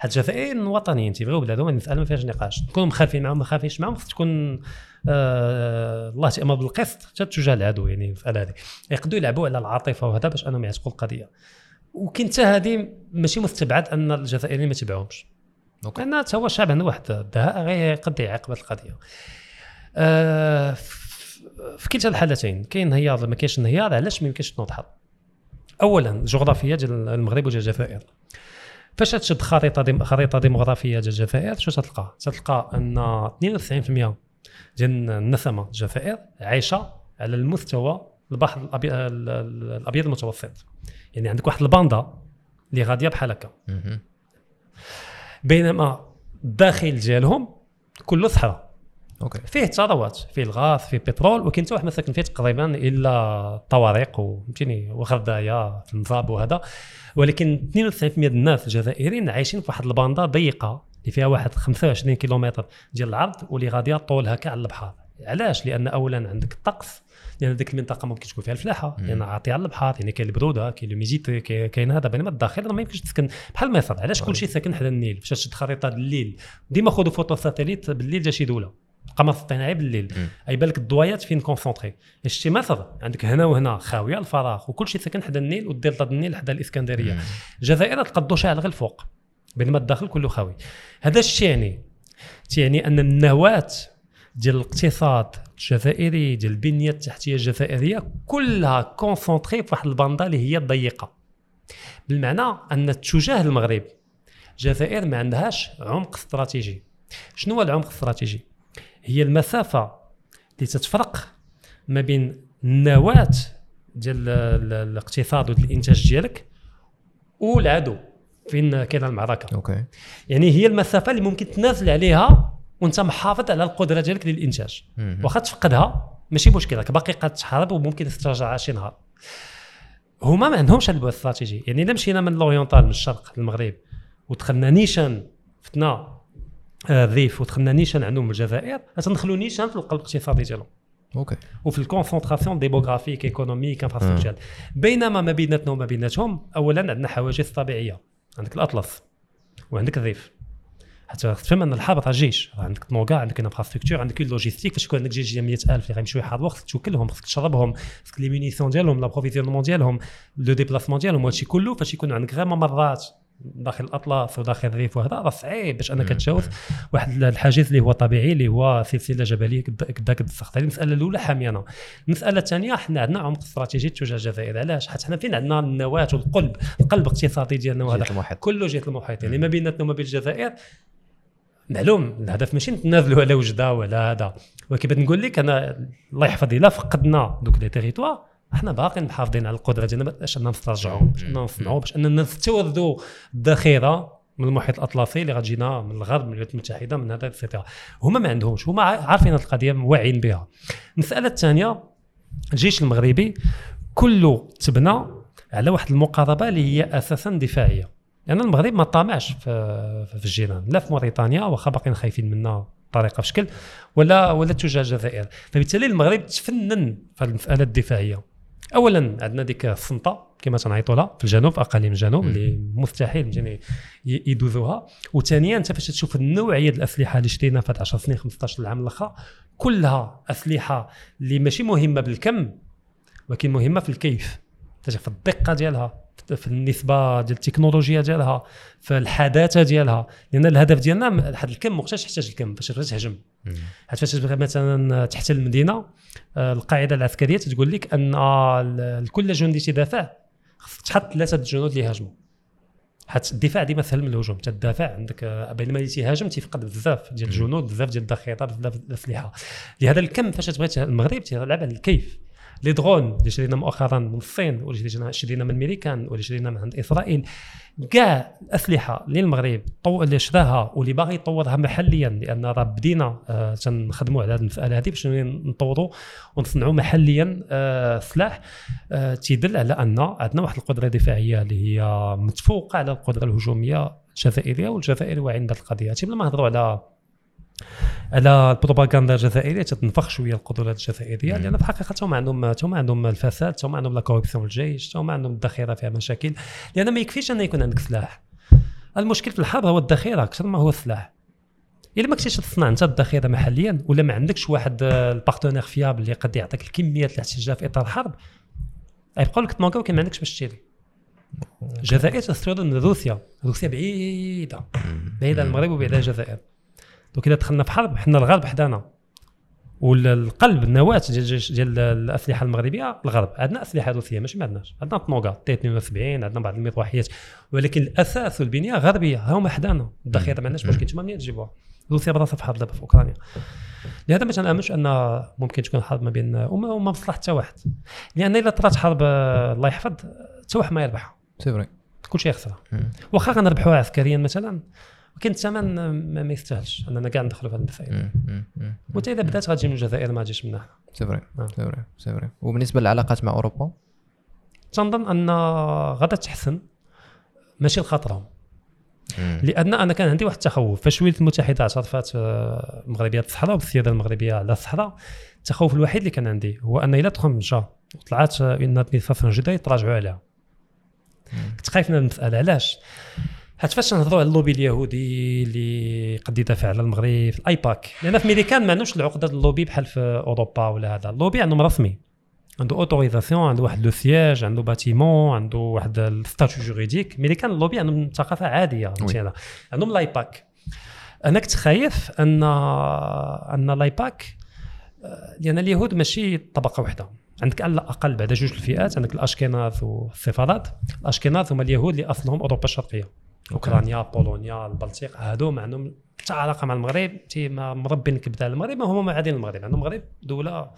هاد الجزائريين وطنيين تيبغيو بلادهم نسال ما فيهاش نقاش. نكونوا مخالفين معاهم ما مخالفينش معاهم خص تكون آه الله تامر بالقسط. حتى تشجع العدو يعني المساله هذه. يقدروا يلعبوا على العاطفة وهذا باش أنهم يعتقوا القضية. وكاين حتى هذه ماشي مستبعد أن الجزائريين ما تبعهمش. OK. لأن حتى هو الشعب عنده واحد الدهاء غير قد يعاقب هذه القضية. آه في كلتا الحالتين كاين انهيار ما كاينش انهيار علاش ما يمكنش تنوض اولا الجغرافية ديال المغرب وديال الجزائر. فاش تشد خريطة ديم خريطة ديموغرافية ديال الجزائر شو تلقى؟ تلقى أن 92% ديال النسمة الجزائر عايشة على المستوى البحر الابيض الأبيض المتوسط. يعني عندك واحد الباندا اللي غادية بحال هكا. بينما الداخل ديالهم كله صحراء OK. فيه ثروات فيه الغاز فيه بترول وكاين حتى واحد ما ساكن فيه تقريبا إلا الطوارق وغردايه في المزاب وهذا. ولكن 92% ديال الناس الجزائريين عايشين في واحد ال bande ضيقة اللي فيها واحد 25 كيلومتر ديال العرض واللي غاديه طولها كاع على البحر. علاش؟ لأن اولا عندك الطقس لأن ديك المنطقة ممكن تكون فيها الفلاحة مم. لأن عاطية على البحر يعني كاين البرودة كاين ال humidité كاين هذا بينما الداخل ما يمكنش تسكن. بحال مصر علاش كلشي ساكن حدا النيل؟ فاش تشد خريطة الليل ديما خذوا photo satellite بالليل جا شي دولة. القمر الصناعي بالليل. مم. يبان لك الضوايات فين concentré شتي مصر عندك هنا وهنا خاوية الفراغ وكلشي ساكن حدا النيل والدلتا النيل حدا الإسكندرية. الجزائر تقدو شاعل غير الفوق بينما الداخل كله خاوي. هذا الشيء يعني تعني أن النواة ديال الاقتصاد الجزائري ديال البنيه التحتية الجزائريه كلها concentré في واحد ال bande اللي هي ضيقه بالمعنى أن تجاه المغرب الجزائر ما عندهاش عمق استراتيجي. شنو هو العمق الاستراتيجي هي المسافة اللي تتفرق ما بين النواه ديال ال- ال- الاقتصاد والانتاج ديالك والعدو فين كاينة المعركة. OK. يعني هي المسافة اللي ممكن تنازل عليها وانت محافظ على القدرة ديالك للانتاج. واخا تفقدها ماشي مشكل راك باقي تحارب وممكن تسترجعها شي نهار. هما ما عندهمش البعد الاستراتيجي. يعني إلا مشينا من l'oriental من الشرق للمغرب ودخلنا نيشان فتنا آه، الريف ودخلنا نيشان عندهم الجزائر غتندخلوا نيشان في القلب الاقتصادي ديالهم. OK. وفي ال concentration démographique économique infrastructurelle بينما ما بيناتنا وما بيناتهم اولا عندنا حواجز طبيعية. عندك الأطلس وعندك الريف. حتى تفهم أن الحرب راه جيش راه عندك طنوكا عندك infrastructure عندك la logistique فاش يكون عندك جيش ديال 100000 اللي غيمشيو يحاربوا خصك توكلهم خصك تشربهم خصك les munitions ديالهم l'approvisionnement ديالهم le déplacement ديالهم وهادشي كله. فاش يكون عندك غير ممرات داخل الاطلس وداخل الريف وهذا. راه صعيب باش أنك تجاوز واحد الحاجز اللي هو طبيعي اللي هو سلسلة جبلية كدا كتسخط هذه المساله الأولى حامينا المسألة الثانية حنا عندنا عمق استراتيجي تجاه الجزائر. علاش؟ حيت حنا فين عندنا النواة والقلب؟ القلب الاقتصادي ديالنا وهذا. كله جهة المحيط. يعني ما بيناتنا وما بين الجزائر معلوم الهدف ماشي نتنازلوا على وجدة ولا هذا. ولكن بغيت نقول لك أنا الله يحفظ إلا فقدنا دوك لي تيريتوار أحنا باقيين محافظين على القدرة ديالنا باش أننا نسترجعوهم باش أننا نصنعوا باش أننا نستوردوا الذخيرة من المحيط الأطلسي اللي غتجينا من الغرب من الولايات المتحدة من هذا اكسيتيرا هما ما عندهمش هما عارفين هذه القضية واعيين بها. المسألة الثانية الجيش المغربي كله تبنى على واحد المقاربة اللي هي أساسا دفاعية. لأن يعني المغرب ما طامعش في, في الجيران لا في موريتانيا واخا باقيين خايفين منا بطريقه في شكل ولا ولا تجاه الجزائر. فبالتالي المغرب تفنن في المسألة الدفاعية. اولا عندنا ديك الصنطة كما تنعيطوا لها في الجنوب أقاليم الجنوب اللي مستحيل يعني يدوزوها. وثانيا انت فاش تشوف النوعية الأسلحة اللي شرينا في 10 سنين 15 العام الأخر كلها أسلحة اللي ماشي مهمة بالكم ولكن مهمة في الكيف في الدقة ديالها. في النسبة ديال التكنولوجيا ديالها في الحداثة ديالها. لأن الهدف ديالنا هذا الكم ما يحتاج الكم باش تهجم. حيت فاش تبغي مثلا تحتل المدينة آه، القاعدة العسكرية تقول لك أن كل جندي تدافع خصك تحط ثلاثة الجنود اللي يهاجموا. حيت الدفاع ديما سهل من الهجوم تدافع عندك آه، بينما اللي تيهاجم تيفقد بزاف ديال الجنود بزاف ديال الذخيره بزاف ديال الأسلحة. لهذا الكم فاش تبغي المغرب تيلعب على الكيف. لي درون اللي شرينا مؤخرا من الصين واللي شرينا من الميريكان واللي شرينا من عند إسرائيل. كاع الأسلحة اللي المغرب طو... اللي شراها واللي باغي يطورها محليا لأن راه بدينا آه تنخدموا على هذه المساله هذه باش نطوروا ونصنعوا محليا آه سلاح. آه تيدل على أن عندنا واحد القدرة دفاعية اللي هي متفوقة على القدرة الهجومية الجزائرية والجزائر واعيين بهذه القضية. بلا ما نهضروا على على البروباغندا الجزائرية تتنفخ شوية القدرات الجزائرية لأن في الحقيقة هما عندهم هما عندهم الفساد هما عندهم la corruption الجيش هما عندهم الذخيره فيها مشاكل لأن ما يكفيش أن يكون عندك سلاح. المشكل في الحرب هو الذخيره أكثر ما هو السلاح. إلا ما كنتيش تصنع أنت الذخيره محليا ولا ما عندكش واحد ال partenaire fiable اللي قد يعطيك الكميات تحتاجها في إطار الحرب يبقى لك تموكا ولكن ما عندكش باش تشري الجزائر تستورد من روسيا. روسيا بعيدة. بعيدة عن المغرب وبعيدة عن الجزائر. donc اذا دخلنا في حرب حنا الغرب حدانا. والقلب النواة ديال ديال الأسلحة المغربية الغرب. عندنا أسلحة روسية ماشي ما عندناش. عندنا طنوكا T 72 عندنا بعض المروحيات ولكن الأساس والبنية غربية هما حدانا. الذخيره ما عندناش مشكل أنتم منين تجيبوها؟ روسيا براسها في حرب دابا في أوكرانيا. لهذا ما تنأمنش أن ممكن تكون حرب ما بين وما مصلحة حتى واحد. لأن اذا طرات حرب الله يحفظ حتى واحد ما يربحها. c'est vrai كلشي يخسر. واخا غنربحوها عسكريا مثلا ولكن الثمن ما, ما يستاهلش أننا كاع ندخلوا في هذه المسائل وإنت إذا بدات غتجي من الجزائر ما تجيش منها سي فري سي فري سي فري وبالنسبة للعلاقات مع أوروبا؟ تنظن أن غادا تحسن ماشي لخاطرهم لأن أنا كان عندي واحد التخوف. فاش الولايات المتحده اعترفت آه، مغربية الصحراء بالسياده المغربية على الصحراء التخوف الوحيد اللي كان عندي هو أن إلا ترامب جا وطلعت une administration جديده يتراجعوا عليها. كنت خايف من المسألة. علاش؟ حيت فاش نهضروا على اللوبي اليهودي اللي قد يدافع على المغرب في الأيباك. لأن في ميريكان ما عندوش العقده اللوبي بحال في أوروبا ولا هذا. اللوبي عندهم رسمي. عنده autorisation عنده واحد le siège عنده bâtiment عنده واحد ال statut juridique ميريكان اللوبي عندهم ثقافة عادية فهمتي عندهم لايباك أنا كنت خايف ان أن لايباك لأن اليهود ماشي طبقة واحدة عندك على الأقل بعد جوج الفئات عندك الأشكناز والسفاراد الأشكناز هما اليهود اللي أصلهم أوروبا الشرقية. أوكرانيا بولونيا البلطيق هادو ما عندهم حتى علاقة مع المغرب تي مربين كبده المغرب ما هما معادين المغرب. عندهم المغرب دولة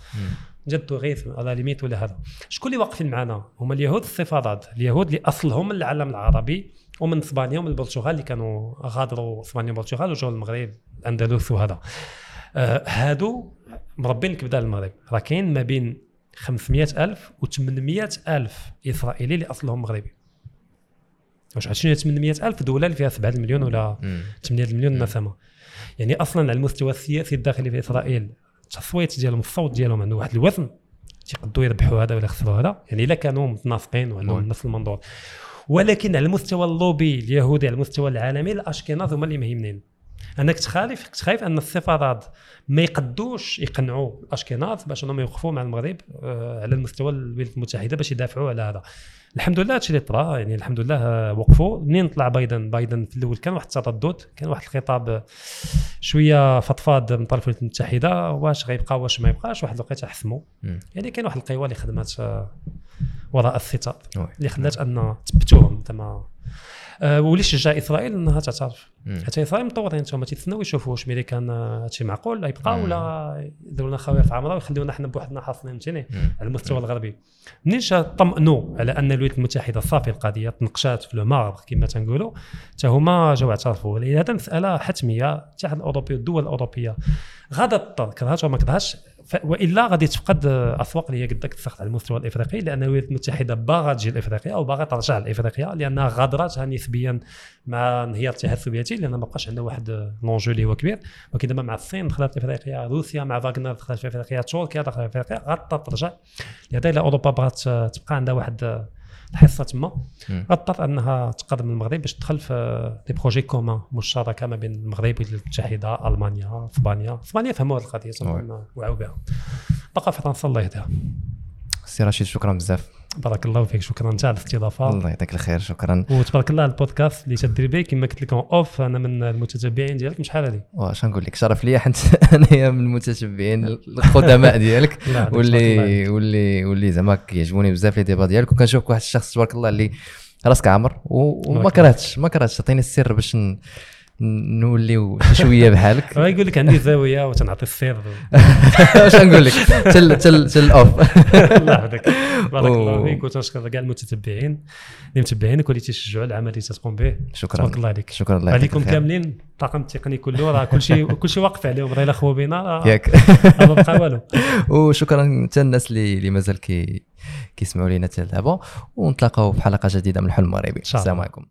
جد غيث على ليميت ولا هذا. شكون اللي واقفين معنا؟ هما اليهود الصفادات اليهود اللي أصلهم من العالم العربي ومن إسبانيا ومن البرتغال اللي كانوا غادروا إسبانيا والبرتغال وجاوا المغرب الأندلس وهذا. آه هادو مربين كبده المغرب. راه كاين ما بين 500 ألف و 800 ألف إسرائيلي اللي أصلهم مغربي. واش عرفتي 800 ألف دوله اللي فيها 7 مليون ولا 8 مليون نسمه يعني أصلا على المستوى السياسي الداخلي في إسرائيل التصويت ديالهم الصوت ديالهم عنده واحد الوزن تيقدروا يربحوا هذا ولا يخسروا هذا. يعني إلا كانوا متناسقين وعندهم نفس المنظور. ولكن على المستوى اللوبي اليهودي على المستوى العالمي الأشكناز هما اللي مهمين. أنك تخالف كنت خايف أن السفارات ما يقدوش يقنعوا الاشكناز باش إنهم يوقفوا مع المغرب آه، على المستوى الولايات المتحدة باش يدافعوا على هذا. الحمد لله هادشي اللي طرا يعني الحمد لله وقفوا. منين طلع بايدن؟ بايدن في الأول كان واحد التردد كان واحد الخطاب شوية فضفاض من طرف الولايات المتحدة واش غيبقى واش ما يبقاش واحد الوقيتة حسموا. يعني كاين واحد القوى اللي خدمات آه، وراء وي. اللي خلات أن تثبتوهم تما آه، واللي شجع إسرائيل إنها تعترف. حتى إسرائيل مطورين أنتم تيتسناو يشوفوا واش ملي كان آه، هادشي معقول يبقى. ولا يديروا لنا في عمره ويخليونا حنا بوحدنا حاصلين فهمتيني. على المستوى الغربي منين جا طمئنوا على أن الولايات المتحدة صافي القضية تنقشات في لو ماربر كما تنقولوا حتى هما جاو اعترفوا هذا مساله حتمية الاتحاد الأوروبي والدول الأوروبية غادا تضطر كرهتها وما كرهتش ف- وإلا غادي تفقد آه، أسواق اللي هي قدك تسخط على المستوى الإفريقي لأن الولايات المتحدة باغا تجي لافريقيا أو باغا ترجع لافريقيا لأنها غادرتها نسبيا مع انهيار الاتحاد السوفيتي لأن ما بقاش عندنا واحد لونجو اللي هو كبير. ولكن دابا مع الصين دخلت إفريقيا روسيا مع فاغنر دخلت في إفريقيا تركيا دخلت في إفريقيا غاضطر ترجع لهذا إلى أوروبا بغات تبقى عندها واحد الحصه تما. غاضطر أنها تقدم المغرب باش تدخل في des projets communs مشتركه ما بين المغرب والولايات المتحده ألمانيا أسبانيا. أسبانيا فهموا هذه القضية وعوا بها. بقى فرنسا الله يهديها. سي رشيد شكرا بزاف. بارك الله فيك شكرا انت على الاستضافة. الله يعطيك الخير شكرا. وتبارك الله على البودكاست اللي تدير به كما قلت لكم اوف أنا من المتتبعين ديالك شحال هذه. واش نقول لك؟ شرف ليا حيت أنايا من المتتبعين القدماء ديالك. واللي. واللي واللي زعما كيعجبوني بزاف les débats ديالك. وكنشوفك واحد الشخص تبارك الله اللي راسك عامر وما كرهتش ما كرهتش. عطيني السر باش نوليو شوية بحالك. يقول لك عندي زاوية وتنعطي السر واش نقول لك؟ تل تل تل اوف الله يحفظك بارك الله فيك. وتنشكر كاع المتتبعين. اللي متبعينك واللي تيشجعوا العمل اللي تقوم به. شكرا. تبارك الله عليك. شكرا الله عليكم. كاملين. الطاقم التقني كله راه كل شيء كل شيء واقف عليهم راه الا خو بينا ياك. ما بقى والو. وشكرا حتى الناس اللي اللي مازال كي كيسمعوا لينا حتى دابا. ونتلاقاو في حلقة جديدة من الحلم المغربي. السلام عليكم.